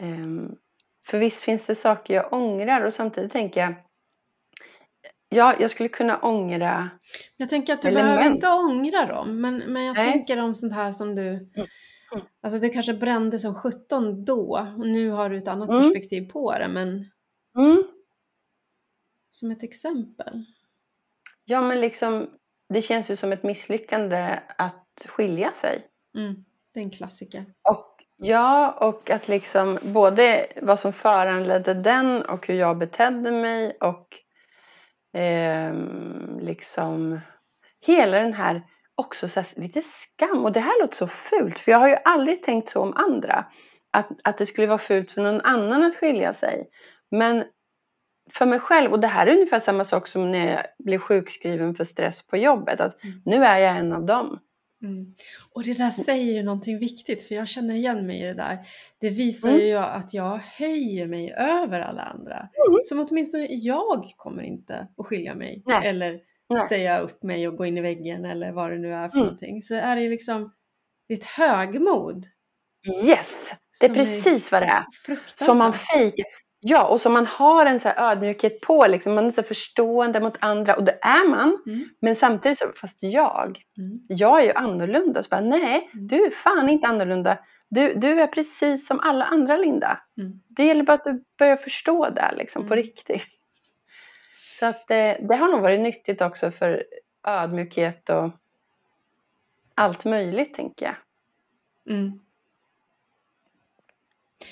Um, för visst finns det saker jag ångrar och samtidigt tänker jag Ja, jag skulle kunna ångra Jag tänker att du element. behöver inte ångra dem, men, men jag Nej. tänker om sånt här som du mm. Alltså det kanske brände som 17 då och nu har du ett annat mm. perspektiv på det, men mm. Som ett exempel. Ja, men liksom det känns ju som ett misslyckande att skilja sig. Mm, det är en klassiker. Och, ja, och att liksom både vad som föranledde den och hur jag betedde mig och eh, liksom hela den här också så lite skam. Och det här låter så fult för jag har ju aldrig tänkt så om andra. Att, att det skulle vara fult för någon annan att skilja sig. Men för mig själv, och det här är ungefär samma sak som när jag blev sjukskriven för stress på jobbet, att mm. nu är jag en av dem. Mm. Och det där säger ju någonting viktigt, för jag känner igen mig i det där. Det visar mm. ju att jag höjer mig över alla andra. Mm. Som åtminstone jag kommer inte att skilja mig, Nej. eller Säga upp mig och gå in i väggen, eller vad det nu är för mm. någonting. Så är det liksom, det är ett högmod. Yes, det är precis vad det är. Som man fejkar. Ja, och som man har en så ödmjukhet på, liksom, man är så förstående mot andra och det är man. Mm. Men samtidigt så, fast jag, mm. jag är ju annorlunda. Så bara, nej, mm. du är fan inte annorlunda. Du, du är precis som alla andra Linda. Mm. Det gäller bara att du börjar förstå det liksom, på mm. riktigt. Så att det, det har nog varit nyttigt också för ödmjukhet och allt möjligt tänker jag. Mm.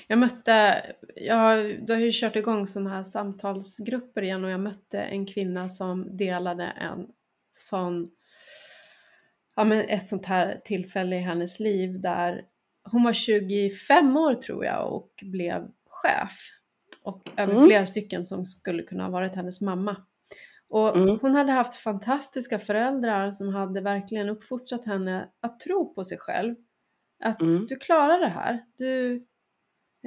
Jag mötte, jag, du har ju kört igång sådana här samtalsgrupper igen och jag mötte en kvinna som delade en sån, ja men ett sånt här tillfälle i hennes liv där hon var 25 år tror jag och blev chef och över mm. flera stycken som skulle kunna ha varit hennes mamma. Och mm. hon hade haft fantastiska föräldrar som hade verkligen uppfostrat henne att tro på sig själv. Att mm. du klarar det här. Du,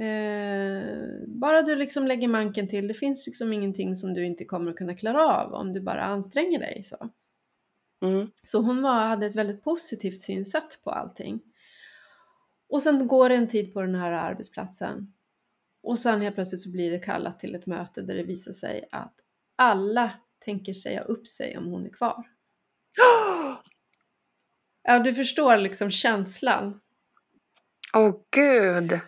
eh, bara du liksom lägger manken till, det finns liksom ingenting som du inte kommer att kunna klara av om du bara anstränger dig. Så, mm. så hon var, hade ett väldigt positivt synsätt på allting. Och sen går det en tid på den här arbetsplatsen och sen helt plötsligt så blir det kallat till ett möte där det visar sig att alla tänker säga upp sig om hon är kvar. Ja, du förstår liksom känslan. Åh oh, gud!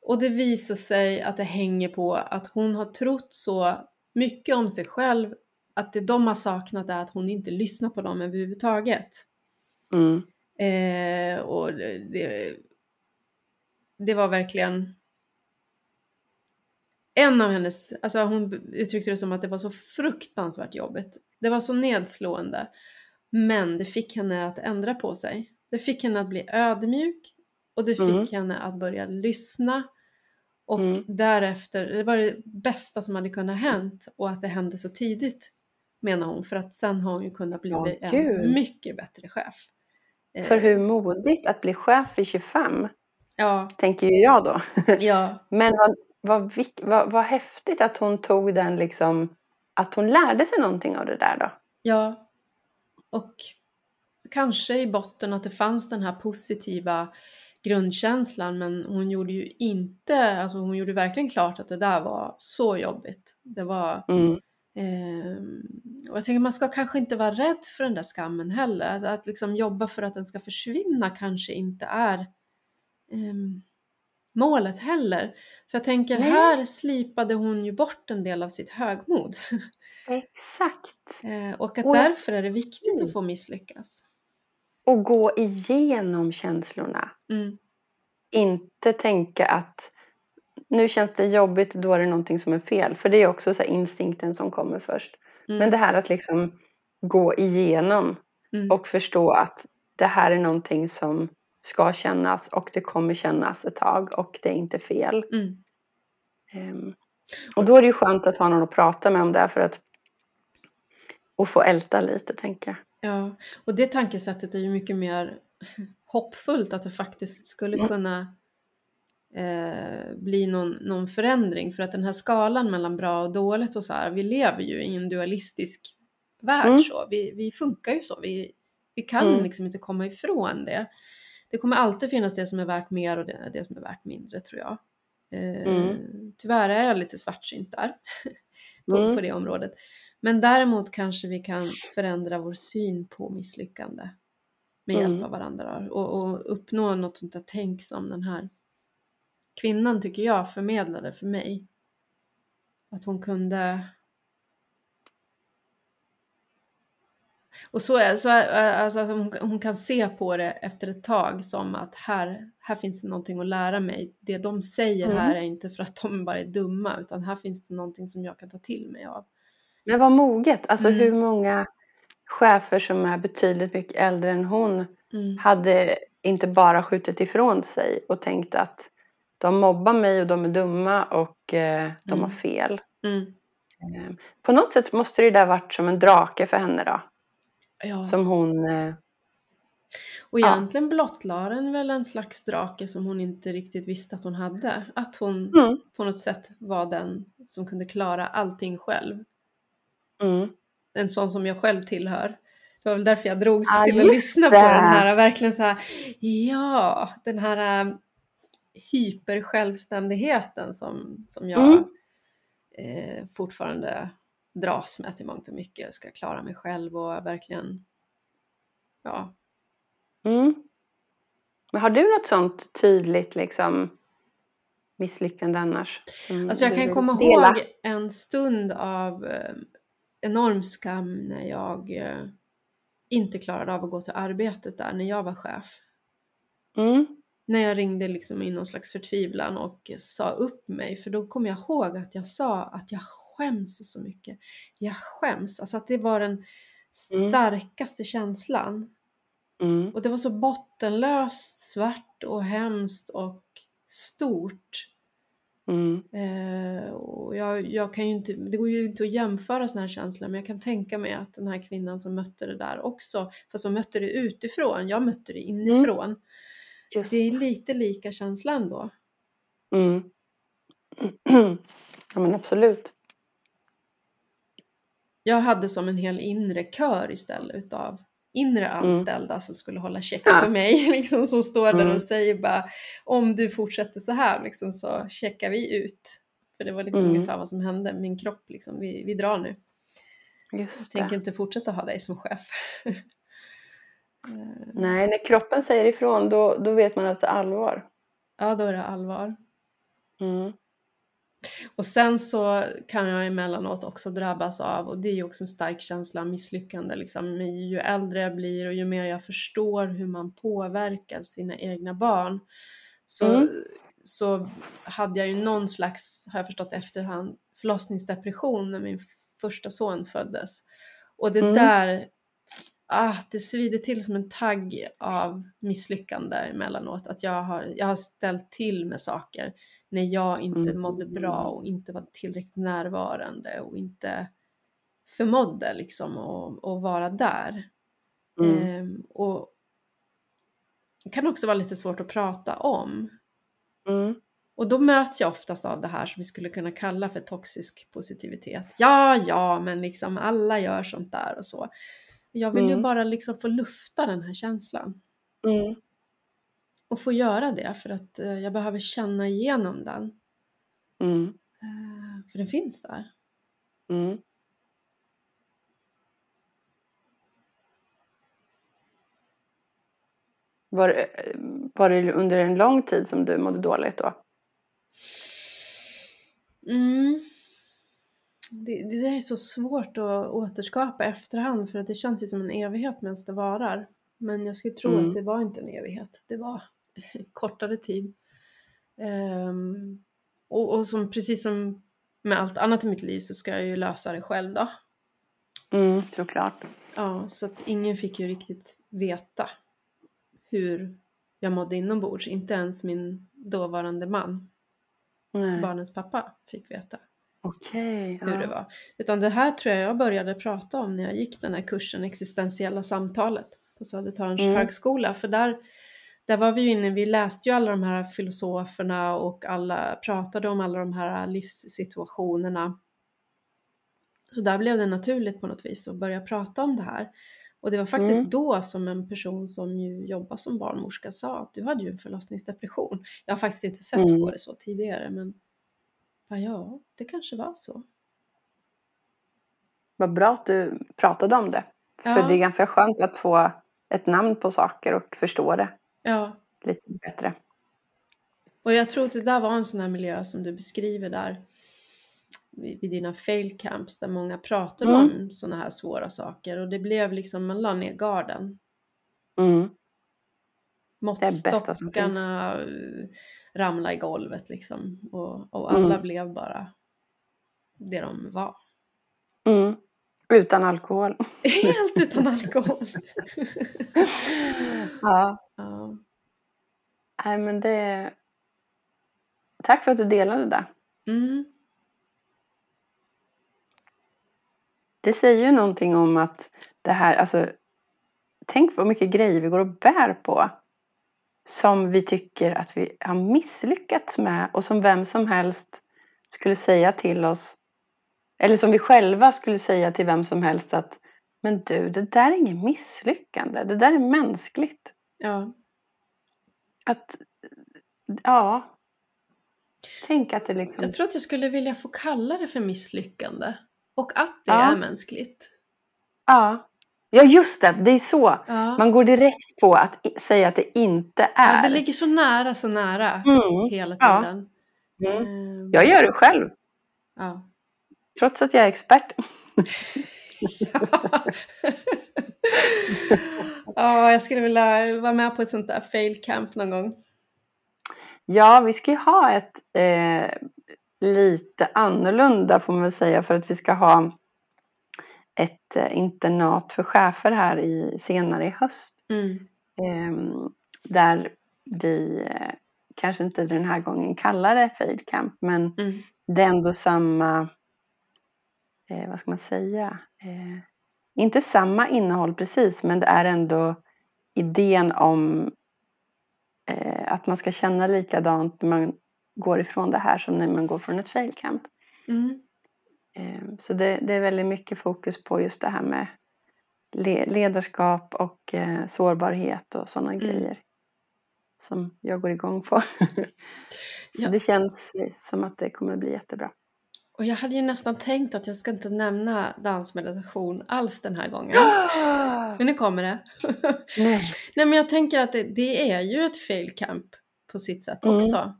Och det visar sig att det hänger på att hon har trott så mycket om sig själv att det de har saknat är att hon inte lyssnar på dem överhuvudtaget. Mm. Eh, och det, det var verkligen en av hennes, alltså hon uttryckte det som att det var så fruktansvärt jobbigt. Det var så nedslående. Men det fick henne att ändra på sig. Det fick henne att bli ödmjuk och det fick mm. henne att börja lyssna. Och mm. därefter, det var det bästa som hade kunnat hänt och att det hände så tidigt menar hon för att sen har hon ju kunnat bli oh, en mycket bättre chef. För hur modigt att bli chef vid 25? Ja. Tänker ju jag då. Ja. Men vad, vad, vad, vad häftigt att hon tog den liksom, att hon lärde sig någonting av det där då. Ja. Och kanske i botten att det fanns den här positiva grundkänslan men hon gjorde ju inte, alltså hon gjorde verkligen klart att det där var så jobbigt. Det var mm. eh, och jag tänker man ska kanske inte vara rädd för den där skammen heller. Att, att liksom jobba för att den ska försvinna kanske inte är eh, målet heller. För jag tänker Nej. här slipade hon ju bort en del av sitt högmod. Exakt. Eh, och att och därför är det viktigt att få misslyckas. Och gå igenom känslorna. Mm. Inte tänka att nu känns det jobbigt, då är det någonting som är fel. För det är också så instinkten som kommer först. Mm. Men det här att liksom gå igenom mm. och förstå att det här är någonting som ska kännas och det kommer kännas ett tag och det är inte fel. Mm. Um, och då är det ju skönt att ha någon att prata med om det för att och få älta lite tänker jag. Ja, och det tankesättet är ju mycket mer hoppfullt att det faktiskt skulle mm. kunna eh, bli någon, någon förändring för att den här skalan mellan bra och dåligt och så här, vi lever ju i en dualistisk värld mm. så, vi, vi funkar ju så, vi, vi kan mm. liksom inte komma ifrån det det kommer alltid finnas det som är värt mer och det, det som är värt mindre tror jag. Eh, mm. Tyvärr är jag lite svartsynt där på, mm. på det området. Men däremot kanske vi kan förändra vår syn på misslyckande med hjälp mm. av varandra och, och, uppnå något sånt där tänk som den här kvinnan tycker jag förmedlade för mig. Att hon kunde Och så är så är, alltså att hon, hon, kan se på det efter ett tag som att här, här finns det någonting att lära mig. Det de säger mm. här är inte för att de bara är dumma utan här finns det någonting som jag kan ta till mig av. Men vad moget, alltså mm. hur många chefer som är betydligt mycket äldre än hon mm. hade inte bara skjutit ifrån sig och tänkt att de mobbar mig och de är dumma och eh, de har mm. fel. Mm. Eh, på något sätt måste det där varit som en drake för henne då. Ja. Som hon... Eh, och egentligen ja. blottlade den väl en slags drake som hon inte riktigt visste att hon hade. Att hon mm. på något sätt var den som kunde klara allting själv. Mm. En sån som jag själv tillhör. Det var väl därför jag drogs ja, till att lyssna det. på den här, verkligen så här, ja, den här uh, hypersjälvständigheten som, som jag mm. eh, fortfarande dras med till mångt och mycket. Jag ska klara mig själv och verkligen, ja. Mm. Men har du något sånt tydligt liksom misslyckande annars? Alltså jag kan komma dela? ihåg en stund av eh, enorm skam när jag eh, inte klarade av att gå till arbetet där när jag var chef. Mm när jag ringde liksom i någon slags förtvivlan och sa upp mig. För då kom jag ihåg att jag sa att jag skäms så mycket. Jag skäms. Alltså att det var den mm. starkaste mm. känslan. Mm. Och det var så bottenlöst svart och hemskt och stort. Mm. Eh, och jag, jag kan ju inte, det går ju inte att jämföra sådana här känslor men jag kan tänka mig att den här kvinnan som mötte det där också, fast hon mötte det utifrån, jag mötte det inifrån. Mm. Det är lite lika känsla ändå. Mm. ja men absolut. Jag hade som en hel inre kör istället utav inre mm. anställda mm. som skulle hålla check ja. på mig, liksom, som står där mm. och säger bara om du fortsätter så här liksom, så checkar vi ut. För det var liksom mm. ungefär vad som hände, min kropp liksom, vi, vi drar nu. Just jag tänker inte fortsätta ha dig som chef. Nej, när kroppen säger ifrån då, då vet man att det är allvar. Ja, då är det allvar. Mm. Och sen så kan jag emellanåt också drabbas av, och det är ju också en stark känsla av misslyckande, liksom, ju äldre jag blir och ju mer jag förstår hur man påverkar sina egna barn så, mm. så hade jag ju någon slags, har jag förstått efterhand, förlossningsdepression när min första son föddes. Och det mm. där, ah, det svider till som en tagg av misslyckande emellanåt, att jag har, jag har ställt till med saker när jag inte mm. mådde bra och inte var tillräckligt närvarande och inte förmådde liksom att, att vara där. Mm. Ehm, och det kan också vara lite svårt att prata om. Mm. Och då möts jag oftast av det här som vi skulle kunna kalla för toxisk positivitet. Ja, ja, men liksom alla gör sånt där och så. Jag vill ju mm. bara liksom få lufta den här känslan. Mm och få göra det för att eh, jag behöver känna igenom den. Mm. Eh, för den finns där. Mm. Var, eh, var det under en lång tid som du mådde dåligt då? Mm. Det, det är så svårt att återskapa efterhand för att det känns ju som en evighet medan det varar. Men jag skulle tro mm. att det var inte en evighet. Det var kortare tid. Um, och, och som, precis som med allt annat i mitt liv så ska jag ju lösa det själv då. Mm, såklart. Ja, så att ingen fick ju riktigt veta hur jag mådde inombords. Inte ens min dåvarande man, Nej. barnens pappa, fick veta. Okej. Okay, hur ja. det var. Utan det här tror jag jag började prata om när jag gick den här kursen Existentiella samtalet på Södertörns mm. högskola. För där där var vi ju inne, vi läste ju alla de här filosoferna och alla pratade om alla de här livssituationerna. Så där blev det naturligt på något vis att börja prata om det här. Och det var faktiskt mm. då som en person som ju jobbar som barnmorska sa att du hade ju en förlossningsdepression. Jag har faktiskt inte sett mm. på det så tidigare men ja, det kanske var så. Vad bra att du pratade om det. För ja. det är ganska skönt att få ett namn på saker och förstå det. Ja. Lite bättre. Och jag tror att det där var en sån här miljö som du beskriver där vid dina fail camps där många pratade mm. om såna här svåra saker och det blev liksom, man la ner garden. Mm. Måttstockarna ramlade i golvet liksom och, och alla mm. blev bara det de var. Mm. Utan alkohol. Helt utan alkohol. ja. ja. Nej men det... Tack för att du delade det. Mm. Det säger ju någonting om att det här, alltså tänk vad mycket grejer vi går och bär på som vi tycker att vi har misslyckats med och som vem som helst skulle säga till oss eller som vi själva skulle säga till vem som helst att men du, det där är inget misslyckande. Det där är mänskligt. Ja. Att, ja. Tänk att det liksom... Jag tror att jag skulle vilja få kalla det för misslyckande. Och att det ja. är mänskligt. Ja. Ja just det, det är så. Ja. Man går direkt på att säga att det inte är. Ja, det ligger så nära, så nära mm. hela tiden. Ja. Mm. Mm. Jag gör det själv. Ja. Trots att jag är expert. ja, jag skulle vilja vara med på ett sånt där fail camp någon gång. Ja, vi ska ju ha ett eh, lite annorlunda får man väl säga för att vi ska ha ett eh, internat för chefer här i, senare i höst. Mm. Eh, där vi eh, kanske inte den här gången kallar det fail camp men mm. det är ändå samma, eh, vad ska man säga, eh, inte samma innehåll precis men det är ändå idén om eh, att man ska känna likadant när man går ifrån det här som när man går från ett fail camp. Mm. Eh, så det, det, är väldigt mycket fokus på just det här med ledarskap och eh, sårbarhet och sådana mm. grejer som jag går igång på. Så ja. det känns som att det kommer bli jättebra. Och jag hade ju nästan tänkt att jag ska inte nämna dansmeditation alls den här gången. men nu kommer det. Nej. Nej men jag tänker att det, det, är ju ett fail camp på sitt sätt mm. också.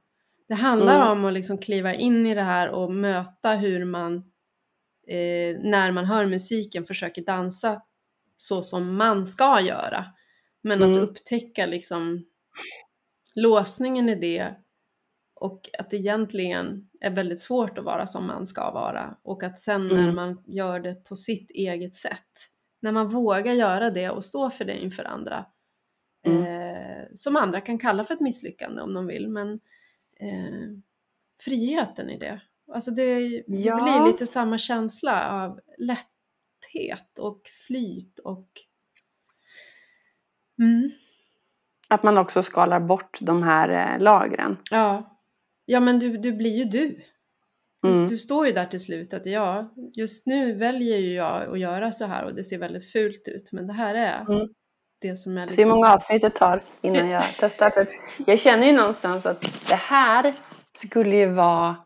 Det handlar mm. om att liksom kliva in i det här och möta hur man eh, när man hör musiken försöker dansa så som man ska göra. Men mm. att upptäcka liksom låsningen i det och att det egentligen är väldigt svårt att vara som man ska vara och att sen mm. när man gör det på sitt eget sätt, när man vågar göra det och stå för det inför andra, mm. eh, som andra kan kalla för ett misslyckande om de vill, men eh, friheten i det. Alltså det, det ja. blir lite samma känsla av lätthet och flyt och mm. Att man också skalar bort de här eh, lagren. Ja, ja men du, du blir ju du. Du, mm. du står ju där till slut att ja, just nu väljer ju jag att göra så här och det ser väldigt fult ut men det här är mm. det som är liksom... Se hur många avsnitt det tar innan jag testar. För jag känner ju någonstans att det här skulle ju vara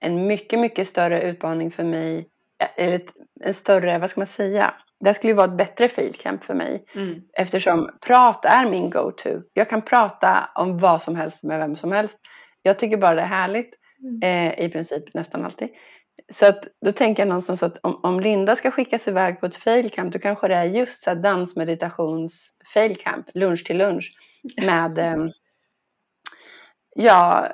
en mycket, mycket större utmaning för mig. Eller en större, vad ska man säga? Det skulle ju vara ett bättre field camp för mig. Mm. Eftersom prat är min go-to. Jag kan prata om vad som helst med vem som helst. Jag tycker bara det är härligt. Mm. Eh, I princip nästan alltid. Så att, då tänker jag någonstans att om, om Linda ska skickas iväg på ett failcamp då kanske det är just så dansmeditations failcamp, lunch till lunch med eh, ja,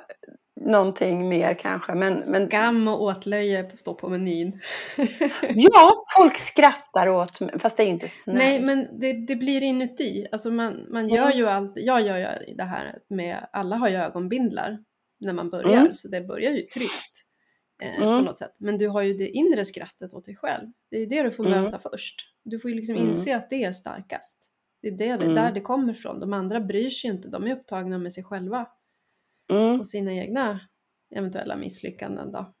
någonting mer kanske. Men, men... Skam och åtlöje står på menyn. ja, folk skrattar åt mig, fast det är ju inte snällt. Nej, men det, det blir inuti. Alltså man, man gör mm. ju allt, jag gör ju det här med, alla har ju ögonbindlar när man börjar, mm. så det börjar ju tryggt. Eh, mm. på något sätt. Men du har ju det inre skrattet åt dig själv. Det är det du får mm. möta först. Du får ju liksom mm. inse att det är starkast. Det är det, mm. där det kommer ifrån. De andra bryr sig inte, de är upptagna med sig själva mm. och sina egna eventuella misslyckanden då.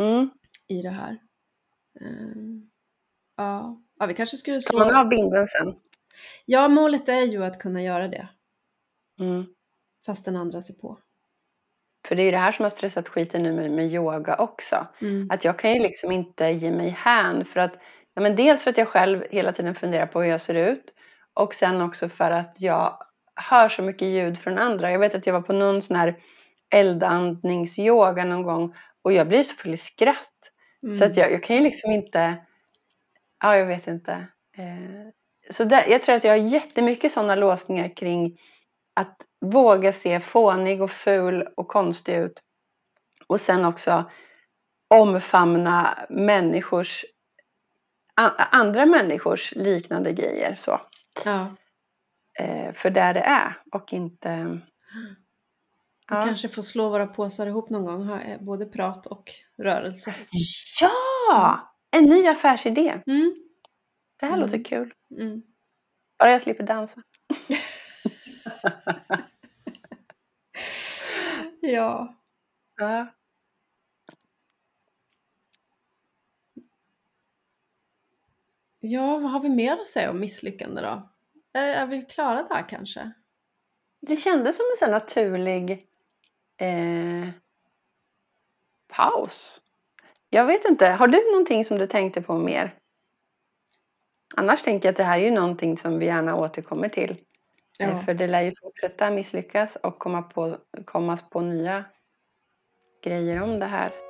Mm. I det här. Um, ja. ja, vi kanske skulle slå... Kan man ha binden sen? Ja, målet är ju att kunna göra det. Mm. Fast den andra ser på. För det är ju det här som har stressat skiten nu med, med yoga också. Mm. Att jag kan ju liksom inte ge mig hän för att ja, men dels för att jag själv hela tiden funderar på hur jag ser ut och sen också för att jag hör så mycket ljud från andra. Jag vet att jag var på någon sån här eldandningsyoga någon gång och jag blir så full i skratt. Mm. Så att jag, jag kan ju liksom inte, ja jag vet inte. Eh, så där, jag tror att jag har jättemycket sådana låsningar kring att våga se fånig och ful och konstig ut. Och sen också omfamna människors, andra människors liknande grejer. Så. Ja. Eh, för där det är och inte... Vi ja. kanske får slå våra påsar ihop någon gång, ha eh, både prat och rörelse. Ja! En ny affärsidé. Mm. Det här mm. låter kul. Mm. Bara jag slipper dansa. ja. ja. Ja, vad har vi mer att säga om misslyckande då? Är, är vi klara där kanske? Det kändes som en sån naturlig eh, paus. Jag vet inte, har du någonting som du tänkte på mer? Annars tänker jag att det här är ju någonting som vi gärna återkommer till. Eh, ja. För det lär ju fortsätta misslyckas och komma på, kommas på nya grejer om det här.